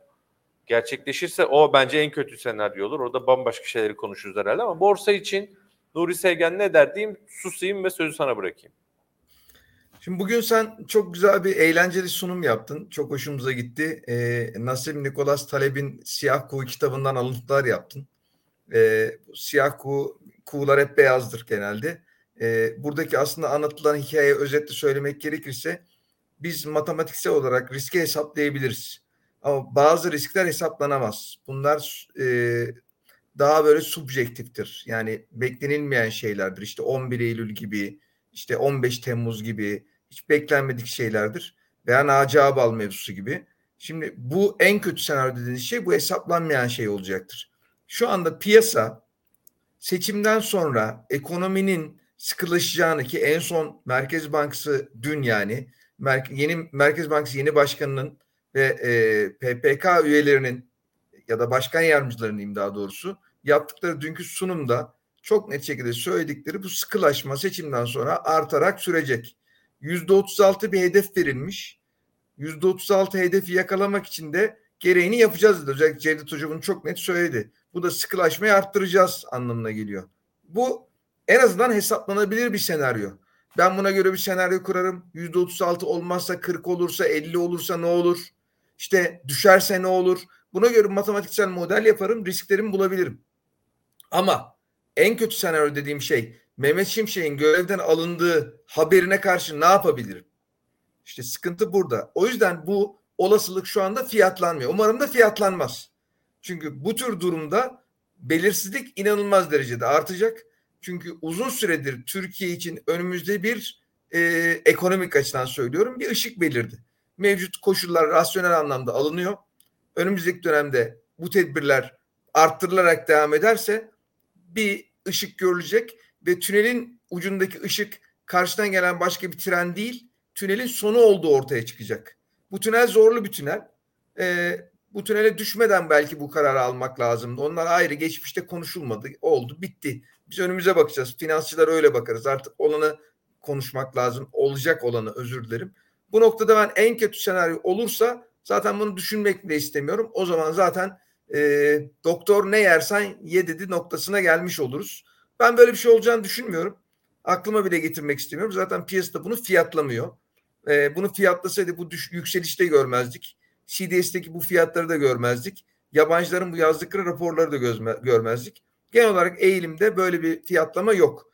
gerçekleşirse o bence en kötü senaryo olur. Orada bambaşka şeyleri konuşuruz herhalde ama borsa için Nuri Sevgen ne der diyeyim susayım ve sözü sana bırakayım. Şimdi bugün sen çok güzel bir eğlenceli sunum yaptın. Çok hoşumuza gitti. Ee, Nassim Nikolas Taleb'in Siyah Kuğu kitabından alıntılar yaptın. Ee, siyah kuğu, kuğular hep beyazdır genelde. Ee, buradaki aslında anlatılan hikayeyi özetle söylemek gerekirse biz matematiksel olarak riski hesaplayabiliriz. Ama bazı riskler hesaplanamaz. Bunlar e, daha böyle subjektiftir. Yani beklenilmeyen şeylerdir. İşte 11 Eylül gibi, işte 15 Temmuz gibi hiç beklenmedik şeylerdir. Veya Naci Ağbal mevzusu gibi. Şimdi bu en kötü senaryo dediğiniz şey bu hesaplanmayan şey olacaktır. Şu anda piyasa seçimden sonra ekonominin sıkılaşacağını ki en son Merkez Bankası dün yani yeni Merkez Bankası yeni başkanının ve e, PPK üyelerinin ya da başkan yardımcılarının diyeyim daha doğrusu yaptıkları dünkü sunumda çok net şekilde söyledikleri bu sıkılaşma seçimden sonra artarak sürecek. Yüzde otuz altı bir hedef verilmiş. Yüzde otuz altı hedefi yakalamak için de gereğini yapacağız dedi. Özellikle Cevdet Hoca bunu çok net söyledi. Bu da sıkılaşmayı arttıracağız anlamına geliyor. Bu en azından hesaplanabilir bir senaryo. Ben buna göre bir senaryo kurarım. Yüzde otuz altı olmazsa 40 olursa 50 olursa ne olur? İşte düşerse ne olur? Buna göre matematiksel model yaparım. Risklerimi bulabilirim. Ama en kötü senaryo dediğim şey Mehmet Şimşek'in görevden alındığı haberine karşı ne yapabilirim? İşte sıkıntı burada. O yüzden bu olasılık şu anda fiyatlanmıyor. Umarım da fiyatlanmaz. Çünkü bu tür durumda belirsizlik inanılmaz derecede artacak. Çünkü uzun süredir Türkiye için önümüzde bir e, ekonomik açıdan söylüyorum bir ışık belirdi. Mevcut koşullar rasyonel anlamda alınıyor. Önümüzdeki dönemde bu tedbirler arttırılarak devam ederse bir ışık görülecek ve tünelin ucundaki ışık karşıdan gelen başka bir tren değil, tünelin sonu olduğu ortaya çıkacak. Bu tünel zorlu bir tünel. Ee, bu tünele düşmeden belki bu kararı almak lazımdı. Onlar ayrı geçmişte konuşulmadı. Oldu, bitti. Biz önümüze bakacağız. Finansçılar öyle bakarız. Artık olanı konuşmak lazım. Olacak olanı özür dilerim. Bu noktada ben en kötü senaryo olursa zaten bunu düşünmek bile istemiyorum. O zaman zaten e, doktor ne yersen ye dedi noktasına gelmiş oluruz. Ben böyle bir şey olacağını düşünmüyorum. Aklıma bile getirmek istemiyorum. Zaten piyasada bunu fiyatlamıyor. E, bunu fiyatlasaydı bu düş, yükselişte görmezdik. CDS'teki bu fiyatları da görmezdik. Yabancıların bu yazdıkları raporları da gözme, görmezdik. Genel olarak eğilimde böyle bir fiyatlama yok.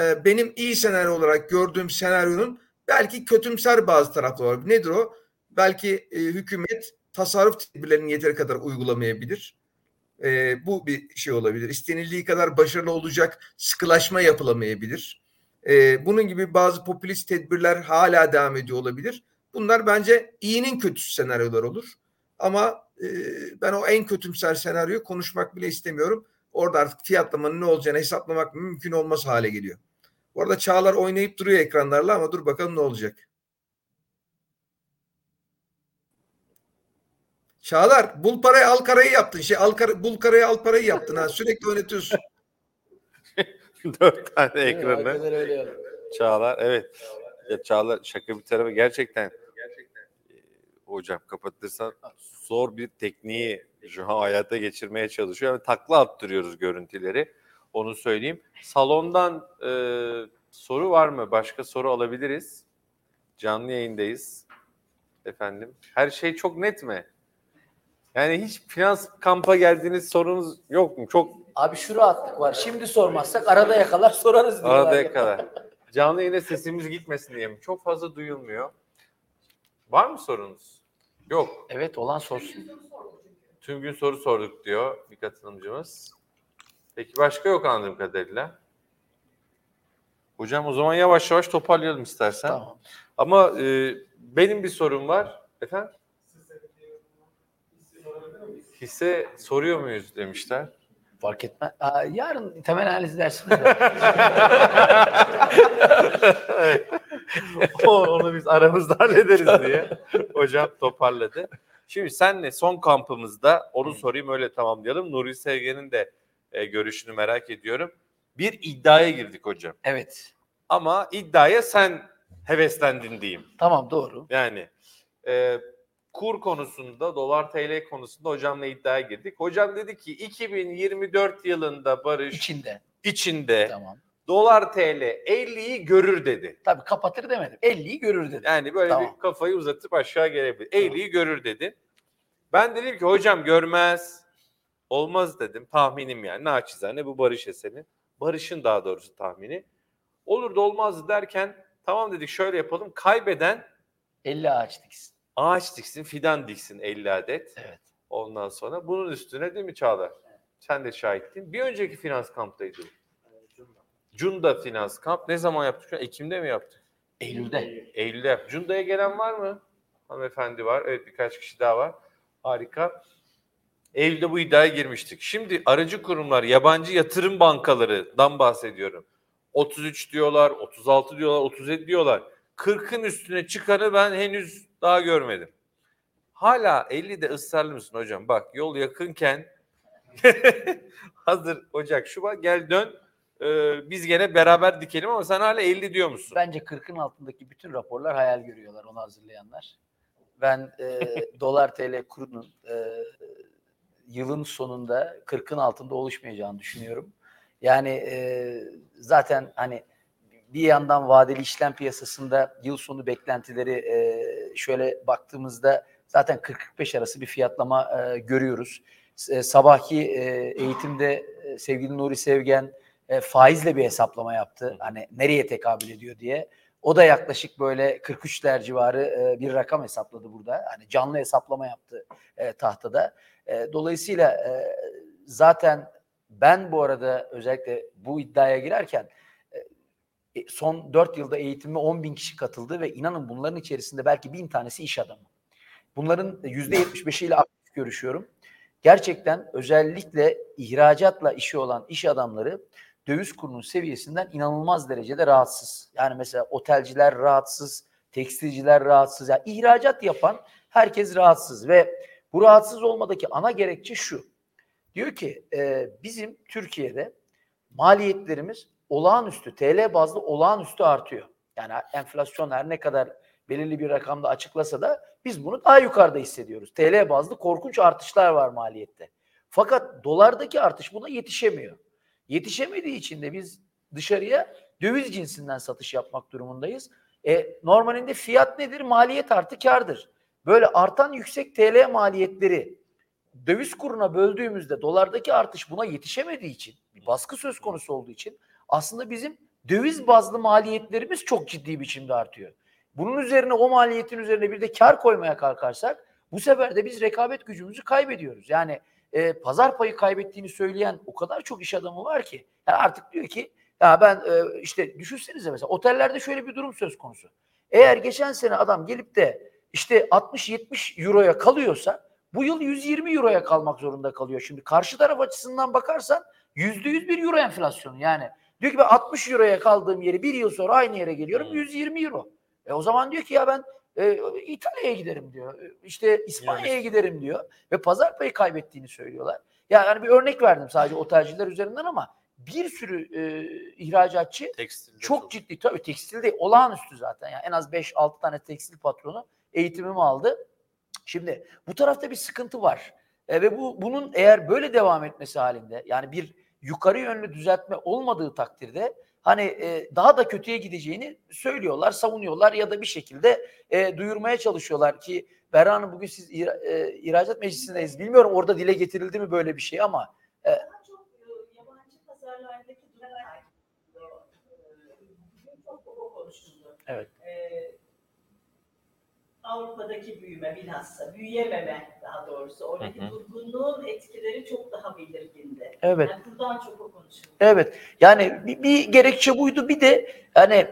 E, benim iyi senaryo olarak gördüğüm senaryonun belki kötümser bazı tarafları var. Nedir o? Belki e, hükümet tasarruf tedbirlerini yeteri kadar uygulamayabilir. E, bu bir şey olabilir. İstenildiği kadar başarılı olacak sıkılaşma yapılamayabilir. E, bunun gibi bazı popülist tedbirler hala devam ediyor olabilir. Bunlar bence iyinin kötüsü senaryolar olur. Ama e, ben o en kötümser senaryoyu konuşmak bile istemiyorum. Orada artık fiyatlamanın ne olacağını hesaplamak mümkün olmaz hale geliyor. Bu arada Çağlar oynayıp duruyor ekranlarla ama dur bakalım ne olacak. Çağlar bul parayı al karayı yaptın. Şey al kar, bul karayı al parayı yaptın ha. Sürekli oynatıyorsun. Dört tane ekranı. Çağlar evet. Ya Çağlar şaka bir tarafa gerçekten e, hocam kapatırsan zor bir tekniği şu an hayata geçirmeye çalışıyor. Yani takla attırıyoruz görüntüleri. Onu söyleyeyim. Salondan e, soru var mı? Başka soru alabiliriz. Canlı yayındayız. Efendim. Her şey çok net mi? Yani hiç finans kampa geldiğiniz sorunuz yok mu? Çok Abi şu rahatlık var. Şimdi sormazsak arada yakalar sorarız diyorlar. Arada kadar. Canlı yayına sesimiz gitmesin diye mi? Çok fazla duyulmuyor. Var mı sorunuz? Yok. Evet olan sorsun. Tüm gün soru sorduk diyor bir katılımcımız. Peki başka yok anladığım kadarıyla. Hocam o zaman yavaş yavaş toparlayalım istersen. Tamam. Ama e, benim bir sorum var. Efendim? Hisse soruyor muyuz demişler. Fark etmez. Aa, yarın temel analiz dersinde Onu biz aramızda hallederiz diye hocam toparladı. Şimdi senle son kampımızda onu sorayım öyle tamamlayalım. Nuri Sevgen'in de e, görüşünü merak ediyorum. Bir iddiaya girdik hocam. evet. Ama iddiaya sen heveslendin diyeyim. Tamam doğru. Yani e, kur konusunda, dolar TL konusunda hocamla iddiaya girdik. Hocam dedi ki 2024 yılında Barış İçinde. içinde Tamam. dolar TL 50'yi görür dedi. Tabii kapatır demedim. 50'yi görür dedim. Yani böyle Tamam. bir kafayı uzatıp aşağı gelebilir. 50'yi görür dedi. Ben dedim ki hocam görmez. Olmaz dedim. Tahminim yani. Naçizane bu Barış eseri. Barış'ın daha doğrusu tahmini. Olur da olmaz derken tamam dedik şöyle yapalım. Kaybeden 50 ağaç diksin. ağaç diksin, fidan diksin 50 adet. Evet. Ondan sonra bunun üstüne değil mi Çağlar? Sen de şahittin. Bir önceki finans kamptaydı. Cunda finans kamp. Ne zaman yaptık? Ekim'de mi yaptık? Eylül'de. Eylül'de. Cunda'ya gelen var mı? Hanımefendi var. Evet birkaç kişi daha var. Harika. Eylül'de bu iddiaya girmiştik. Şimdi aracı kurumlar, yabancı yatırım bankalarından bahsediyorum. 33 diyorlar, 36 diyorlar, 37 diyorlar. 40'ın üstüne çıkanı ben henüz daha görmedim. Hala 50'de ısrarlı mısın hocam? Bak yol yakınken hazır Ocak, Şubat gel dön. Ee, biz gene beraber dikelim ama sen hala 50 diyor musun? Bence 40'ın altındaki bütün raporlar hayal görüyorlar onu hazırlayanlar. Ben e, dolar TL kurunun e, yılın sonunda 40'ın altında oluşmayacağını düşünüyorum. Yani e, zaten hani bir yandan vadeli işlem piyasasında yıl sonu beklentileri e, şöyle baktığımızda zaten 40-45 arası bir fiyatlama e, görüyoruz. E, sabahki e, eğitimde e, sevgili Nuri Sevgen e, faizle bir hesaplama yaptı. Hani nereye tekabül ediyor diye. O da yaklaşık böyle 43'ler civarı e, bir rakam hesapladı burada. Hani canlı hesaplama yaptı e, tahtada. E, dolayısıyla e, zaten ben bu arada özellikle bu iddiaya girerken e, son 4 yılda eğitime 10 bin kişi katıldı ve inanın bunların içerisinde belki bin tanesi iş adamı. Bunların %75'iyle aktif görüşüyorum. Gerçekten özellikle ihracatla işi olan iş adamları döviz kurunun seviyesinden inanılmaz derecede rahatsız. Yani mesela otelciler rahatsız, tekstilciler rahatsız. Yani ihracat yapan herkes rahatsız ve bu rahatsız olmadaki ana gerekçe şu. Diyor ki e, bizim Türkiye'de maliyetlerimiz olağanüstü, TL bazlı olağanüstü artıyor. Yani enflasyon her ne kadar belirli bir rakamda açıklasa da biz bunu daha yukarıda hissediyoruz. TL bazlı korkunç artışlar var maliyette. Fakat dolardaki artış buna yetişemiyor. Yetişemediği için de biz dışarıya döviz cinsinden satış yapmak durumundayız. E, normalinde fiyat nedir? Maliyet artı kardır. Böyle artan yüksek TL maliyetleri döviz kuruna böldüğümüzde dolardaki artış buna yetişemediği için, bir baskı söz konusu olduğu için aslında bizim döviz bazlı maliyetlerimiz çok ciddi biçimde artıyor. Bunun üzerine o maliyetin üzerine bir de kar koymaya kalkarsak bu sefer de biz rekabet gücümüzü kaybediyoruz. Yani e, pazar payı kaybettiğini söyleyen o kadar çok iş adamı var ki yani artık diyor ki ya ben e, işte düşünsenize mesela otellerde şöyle bir durum söz konusu. Eğer geçen sene adam gelip de işte 60-70 euroya kalıyorsa Bu yıl 120 euroya kalmak zorunda kalıyor. Şimdi karşı taraf açısından bakarsan %100 bir euro enflasyonu. Yani diyor ki ben 60 euroya kaldığım yeri bir yıl sonra aynı yere geliyorum Hmm. 120 euro. E o zaman diyor ki ya ben e, İtalya'ya giderim diyor. İşte İspanya'ya giderim diyor. Ve pazar payı kaybettiğini söylüyorlar. Ya Yani bir örnek verdim sadece otelciler üzerinden ama bir sürü e, ihracatçı Tekstilde çok ciddi tabii tekstilde olağanüstü zaten. Yani en az 5-6 tane tekstil patronu eğitimimi aldı. Şimdi bu tarafta bir sıkıntı var. E, ve bu bunun eğer böyle devam etmesi halinde yani bir yukarı yönlü düzeltme olmadığı takdirde hani e, daha da kötüye gideceğini söylüyorlar, savunuyorlar ya da bir şekilde e, duyurmaya çalışıyorlar ki Berra Hanım bugün siz ihra- e, ihracat meclisindeyiz. Bilmiyorum orada dile getirildi mi böyle bir şey ama çok e, yabancı pazarlardaki durumlar e, bugün çok o konuşuldu. Evet. E, Avrupa'daki büyüme bilhassa büyüyememe daha doğrusu oradaki Hı hı. durgunluğun etkileri çok daha belirgindi. evet Yani buradan çok konuşuldu. Evet. Yani bir, bir gerekçe buydu. Bir de hani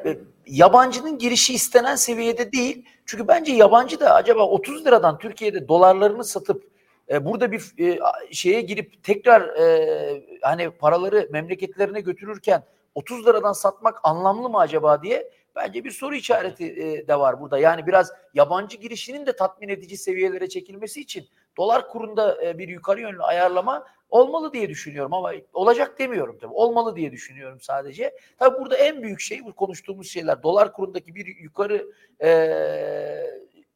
yabancının girişi istenen seviyede değil. Çünkü bence yabancı da acaba 30 liradan Türkiye'de dolarlarını satıp e, burada bir e, şeye girip tekrar e, hani paraları memleketlerine götürürken 30 liradan satmak anlamlı mı acaba diye bence bir soru işareti e, de var burada. Yani biraz yabancı girişinin de tatmin edici seviyelere çekilmesi için dolar kurunda e, bir yukarı yönlü ayarlama olmalı diye düşünüyorum ama olacak demiyorum tabii. Olmalı diye düşünüyorum sadece. Tabii burada en büyük şey bu konuştuğumuz şeyler dolar kurundaki bir yukarı e,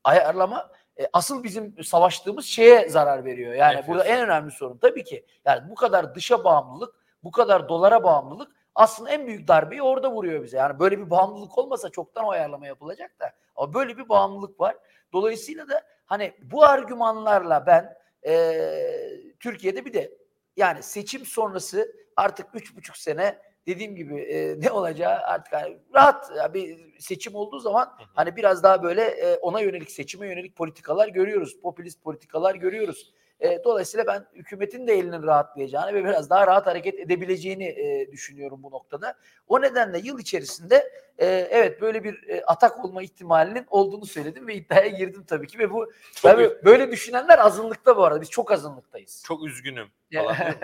ayarlama e, asıl bizim savaştığımız şeye zarar veriyor. Yani Enflasyon. burada en önemli sorun tabii ki yani bu kadar dışa bağımlılık, bu kadar dolara bağımlılık aslında en büyük darbeyi orada vuruyor bize. Yani böyle bir bağımlılık olmasa çoktan o ayarlama yapılacak da ama böyle bir bağımlılık var. Dolayısıyla da hani bu argümanlarla ben eee, Türkiye'de bir de yani seçim sonrası artık üç buçuk sene dediğim gibi e, ne olacağı artık hani rahat ya bir seçim olduğu zaman hani biraz daha böyle e, ona yönelik seçime yönelik politikalar görüyoruz. Popülist politikalar görüyoruz. E, dolayısıyla ben hükümetin de elinin rahatlayacağını ve biraz daha rahat hareket edebileceğini e, düşünüyorum bu noktada. O nedenle yıl içerisinde e, evet böyle bir e, atak olma ihtimalinin olduğunu söyledim ve iddiaya girdim tabii ki ve bu Çok tabii böyle düşünenler azınlıkta bu arada. Biz çok azınlıktayız. Çok üzgünüm falan?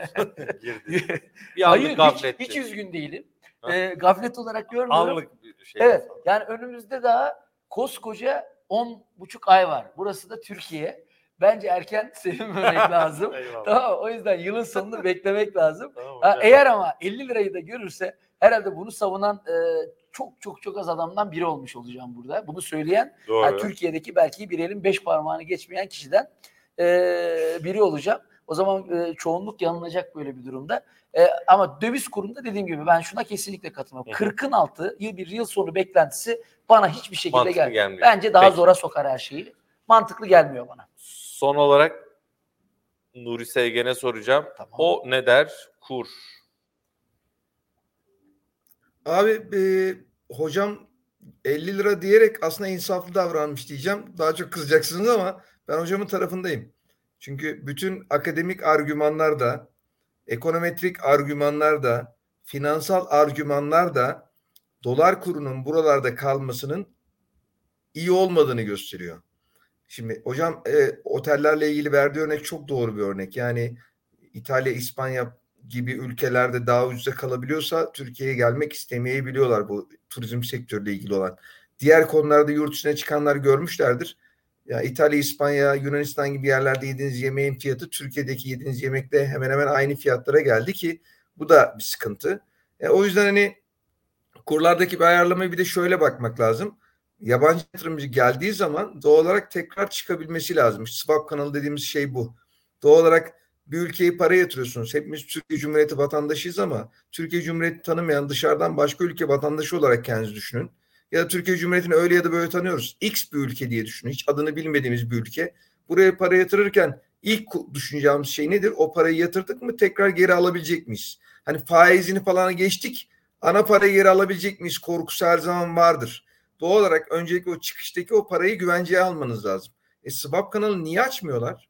Girdi. Bir Hayır hiç, hiç üzgün değilim. Ha. E, gaflet olarak görmüyorum. Anlık bir şey. Evet yani önümüzde daha koskoca 10 buçuk ay var. Burası da Türkiye. Bence erken sevinmemek lazım. Tamam o yüzden yılın sonunu beklemek lazım. Tamam Ha, eğer ama 50 lirayı da görürse herhalde bunu savunan e, çok çok çok az adamdan biri olmuş olacağım burada. Bunu söyleyen Doğru. ha, Türkiye'deki belki bir elin beş parmağını geçmeyen kişiden e, biri olacağım. O zaman e, çoğunluk yanılacak böyle bir durumda. E, ama döviz kurunda dediğim gibi ben şuna kesinlikle hı. 40'ın altı yıl bir yıl sonu beklentisi bana hiçbir şekilde Mantıklı gelmiyor. gelmiyor. Bence daha Peki. zora sokar her şeyi. Mantıklı gelmiyor bana. Son olarak Nuri Sevgen'e soracağım. Tamam. O ne der? Kur. Abi e, hocam 50 lira diyerek aslında insaflı davranmış diyeceğim. Daha çok kızacaksınız ama ben hocamın tarafındayım. Çünkü bütün akademik argümanlar da, ekonometrik argümanlar da, finansal argümanlar da dolar kurunun buralarda kalmasının iyi olmadığını gösteriyor. Şimdi hocam e, otellerle ilgili verdiği örnek çok doğru bir örnek. Yani İtalya, İspanya gibi ülkelerde daha ucuza kalabiliyorsa Türkiye'ye gelmek istemeyebiliyorlar bu turizm sektörüyle ilgili olan. Diğer konularda yurt dışına çıkanlar görmüşlerdir. Ya İtalya, İspanya, Yunanistan gibi yerlerde yediğiniz yemeğin fiyatı Türkiye'deki yediğiniz yemekle hemen hemen aynı fiyatlara geldi ki bu da bir sıkıntı. E, o yüzden hani kurlardaki bir ayarlamaya bir de şöyle bakmak lazım. Yabancı yatırımcı geldiği zaman doğal olarak tekrar çıkabilmesi lazım. Swap kanalı dediğimiz şey bu. Doğal olarak bir ülkeye para yatırıyorsunuz. Hepimiz Türkiye Cumhuriyeti vatandaşıyız ama Türkiye Cumhuriyeti tanımayan dışarıdan başka ülke vatandaşı olarak kendinizi düşünün. Ya da Türkiye Cumhuriyeti'ni öyle ya da böyle tanıyoruz. X bir ülke diye düşünün. Hiç adını bilmediğimiz bir ülke. Buraya para yatırırken ilk düşüneceğimiz şey nedir? O parayı yatırdık mı tekrar geri alabilecek miyiz? Hani faizini falan geçtik. Ana parayı geri alabilecek miyiz? Korkusu her zaman vardır. Doğal olarak öncelikle o çıkıştaki o parayı güvenceye almanız lazım. E swap kanalı niye açmıyorlar?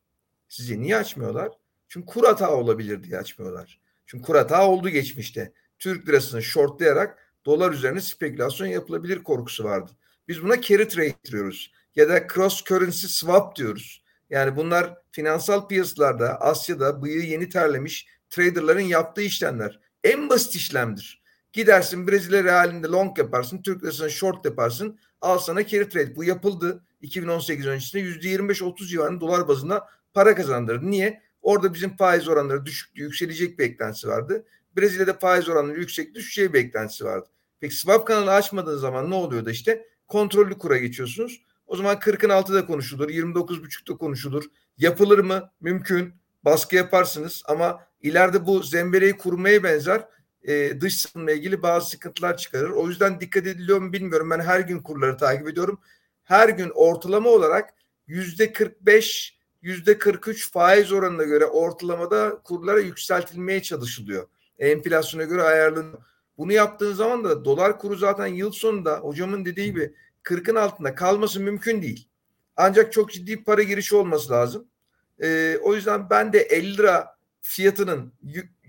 Sizi niye açmıyorlar? Çünkü kur hata olabilir diye açmıyorlar. Çünkü kur hata oldu geçmişte. Türk lirasını shortlayarak dolar üzerine spekülasyon yapılabilir korkusu vardı. Biz buna carry trade diyoruz. Ya da cross currency swap diyoruz. Yani bunlar finansal piyasalarda Asya'da bıyığı yeni terlemiş traderların yaptığı işlemler. En basit işlemdir. Gidersin Brezilya realinde long yaparsın, Türk lirasına short yaparsın. Al sana carry trade. Bu yapıldı 2018 öncesinde %25-30 civarında dolar bazında para kazandırdı. Niye? Orada bizim faiz oranları düşüktü, yükselecek beklentisi vardı. Brezilya'da faiz oranları yüksek, düşeceği beklentisi vardı. Peki swap kanalı açmadığın zaman ne oluyordu işte? Kontrollü kura geçiyorsunuz. O zaman 40'ın altı konuşulur, 29.5'da konuşulur. Yapılır mı? Mümkün. Baskı yaparsınız ama ileride bu zembereği kurmaya benzer e, dış sınırla ilgili bazı sıkıntılar çıkarır. O yüzden dikkat ediliyor mu bilmiyorum. Ben her gün kurları takip ediyorum. Her gün ortalama olarak yüzde 45, yüzde 43 faiz oranına göre ortalamada kurlara yükseltilmeye çalışılıyor. Enflasyona göre ayarlanıyor. Bunu yaptığın zaman da dolar kuru zaten yıl sonunda hocamın dediği gibi 40'ın altında kalması mümkün değil. Ancak çok ciddi para girişi olması lazım. Ee, o yüzden ben de 50 lira fiyatının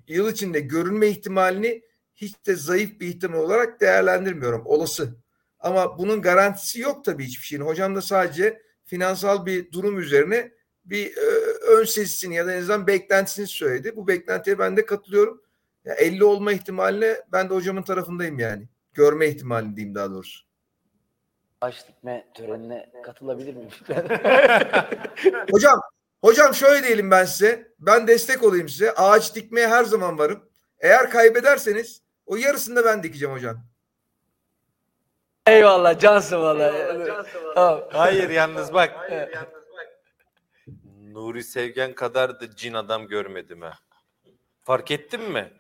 yıl içinde görünme ihtimalini hiç de zayıf bir ihtimal olarak değerlendirmiyorum. Olası. Ama bunun garantisi yok tabii hiçbir şeyin. Hocam da sadece finansal bir durum üzerine bir e, ön sezisini ya da en azından beklentisini söyledi. Bu beklentiye ben de katılıyorum. Ya 50 olma ihtimaline ben de hocamın tarafındayım yani. Görme ihtimali diyeyim daha doğrusu. Ağaç dikme törenine katılabilir miyim? Hocam, hocam şöyle diyelim ben size. Ben destek olayım size. Ağaç dikmeye her zaman varım. Eğer kaybederseniz o yarısını da ben dikeceğim hocam. Eyvallah cansın valla. Tamam. Hayır yalnız bak. Nuri Sevgen kadar da cin adam görmedim ha. Fark ettin mi?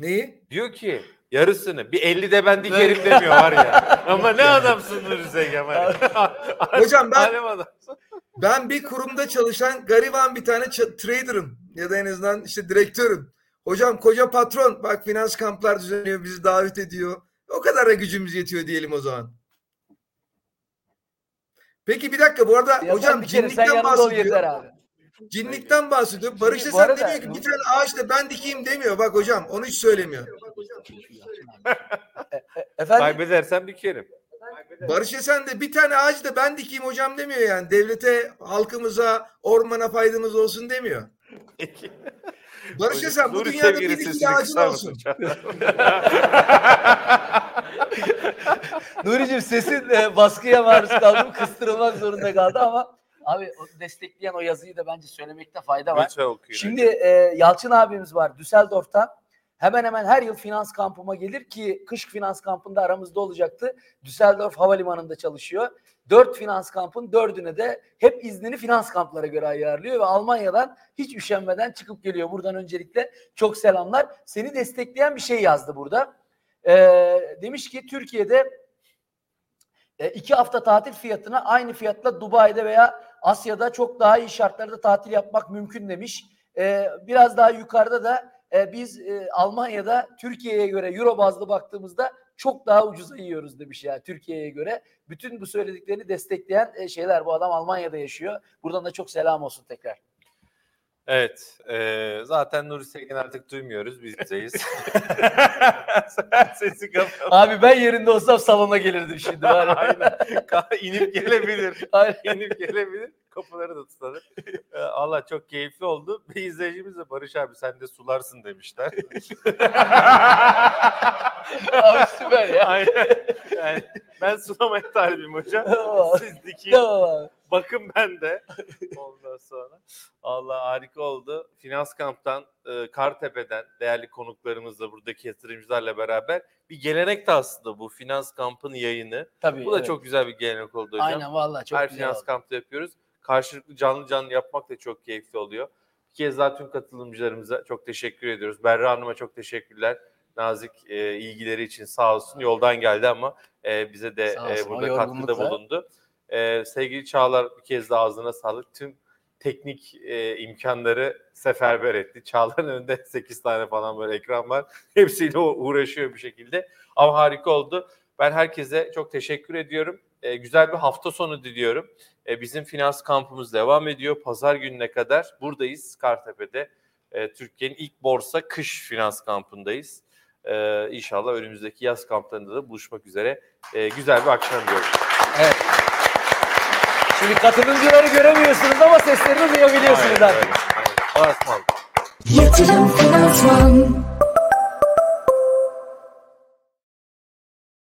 Neyi? Diyor ki yarısını bir 50 de ben dikerim demiyor var ya. Ama ne adamsın Nuri Sevgen var. ya. Hocam ben- Alem adamsın. Ben bir kurumda çalışan gariban bir tane trader'ım ya da en azından işte direktörüm. Hocam koca patron bak finans kamplar düzenliyor bizi davet ediyor. O kadar da gücümüz yetiyor diyelim o zaman. Peki bir dakika bu arada Ya hocam sen cinlikten bahsediyor. abi. Cinlikten bahsediyor. Barış bu Esen arada- demiyor ki bir tane ağaç da ben dikeyim demiyor. Bak hocam onu hiç söylemiyor. Efendim? Kaybedersem dikerim. Barış Esen de bir tane ağaç da ben dikeyim hocam demiyor yani. Devlete, halkımıza, ormana faydamız olsun demiyor. Barış Esen bu dünyada bir iki ağacın olsun. Nuri'cim sesin e, baskıya maruz kaldım. Kıstırılmak zorunda kaldı ama abi o destekleyen o yazıyı da bence söylemekte fayda var. Lütfen okuyun. Şimdi e, Yalçın abimiz var Düsseldorf'tan. Hemen hemen her yıl finans kampıma gelir ki kış finans kampında aramızda olacaktı. Düsseldorf Havalimanı'nda çalışıyor. Dört finans kampın dördüne de hep iznini finans kamplara göre ayarlıyor ve Almanya'dan hiç üşenmeden çıkıp geliyor. Buradan öncelikle çok selamlar. Seni destekleyen bir şey yazdı burada. E, demiş ki Türkiye'de e, iki hafta tatil fiyatına aynı fiyatla Dubai'de veya Asya'da çok daha iyi şartlarda tatil yapmak mümkün demiş. E, biraz daha yukarıda da e, biz e, Almanya'da Türkiye'ye göre euro bazlı baktığımızda çok daha ucuza yiyoruz demiş ya Türkiye'ye göre. Bütün bu söylediklerini destekleyen e, şeyler bu adam Almanya'da yaşıyor. Buradan da çok selam olsun tekrar. Evet. e, zaten Nuri Sevgen artık duymuyoruz. Biz bizeyiz. Sesi kapat. Abi ben yerinde olsam salona gelirdim şimdi. Var. Aynen. İnip gelebilir. Aynen. İnip gelebilir. Kapıları da tutalım. Allah çok keyifli oldu. Bir izleyicimiz de Barış abi sen de sularsın demişler. Abi süper ya. Aynen. Yani ben sulamaya talibim hocam. Tamam. Siz dikin. Tamam abi. Bakın ben de. Ondan sonra. Allah harika oldu. Finans Kamp'tan, e, Kartepe'den değerli konuklarımızla buradaki yatırımcılarla beraber bir gelenek de aslında bu Finans Kamp'ın yayını. Tabii. Bu da evet. çok güzel bir gelenek oldu hocam. Aynen vallahi çok Her güzel finans oldu. kampta yapıyoruz. Karşılıklı canlı canlı yapmak da çok keyifli oluyor. Bir kez daha tüm katılımcılarımıza çok teşekkür ediyoruz. Berra Hanım'a çok teşekkürler. Nazik e, ilgileri için sağ olsun. Yoldan geldi ama e, bize de e, olsun, o burada katkıda bulundu. E, sevgili Çağlar bir kez daha ağzına sağlık. Tüm teknik e, imkanları seferber etti. Çağlar'ın önünde 8 tane falan böyle ekran var. Hepsiyle o uğraşıyor bir şekilde. Ama harika oldu. Ben herkese çok teşekkür ediyorum. E, güzel bir hafta sonu diliyorum. E, bizim finans kampımız devam ediyor. Pazar gününe kadar buradayız Kartepe'de. E, Türkiye'nin ilk borsa kış finans kampındayız. E, inşallah önümüzdeki yaz kamplarında da buluşmak üzere. E, güzel bir akşam diliyorum. Şimdi katılımcıları göremiyorsunuz ama seslerini duyabiliyorsunuz Aynen artık. Aynen. Kaldı. Yatırım Finansman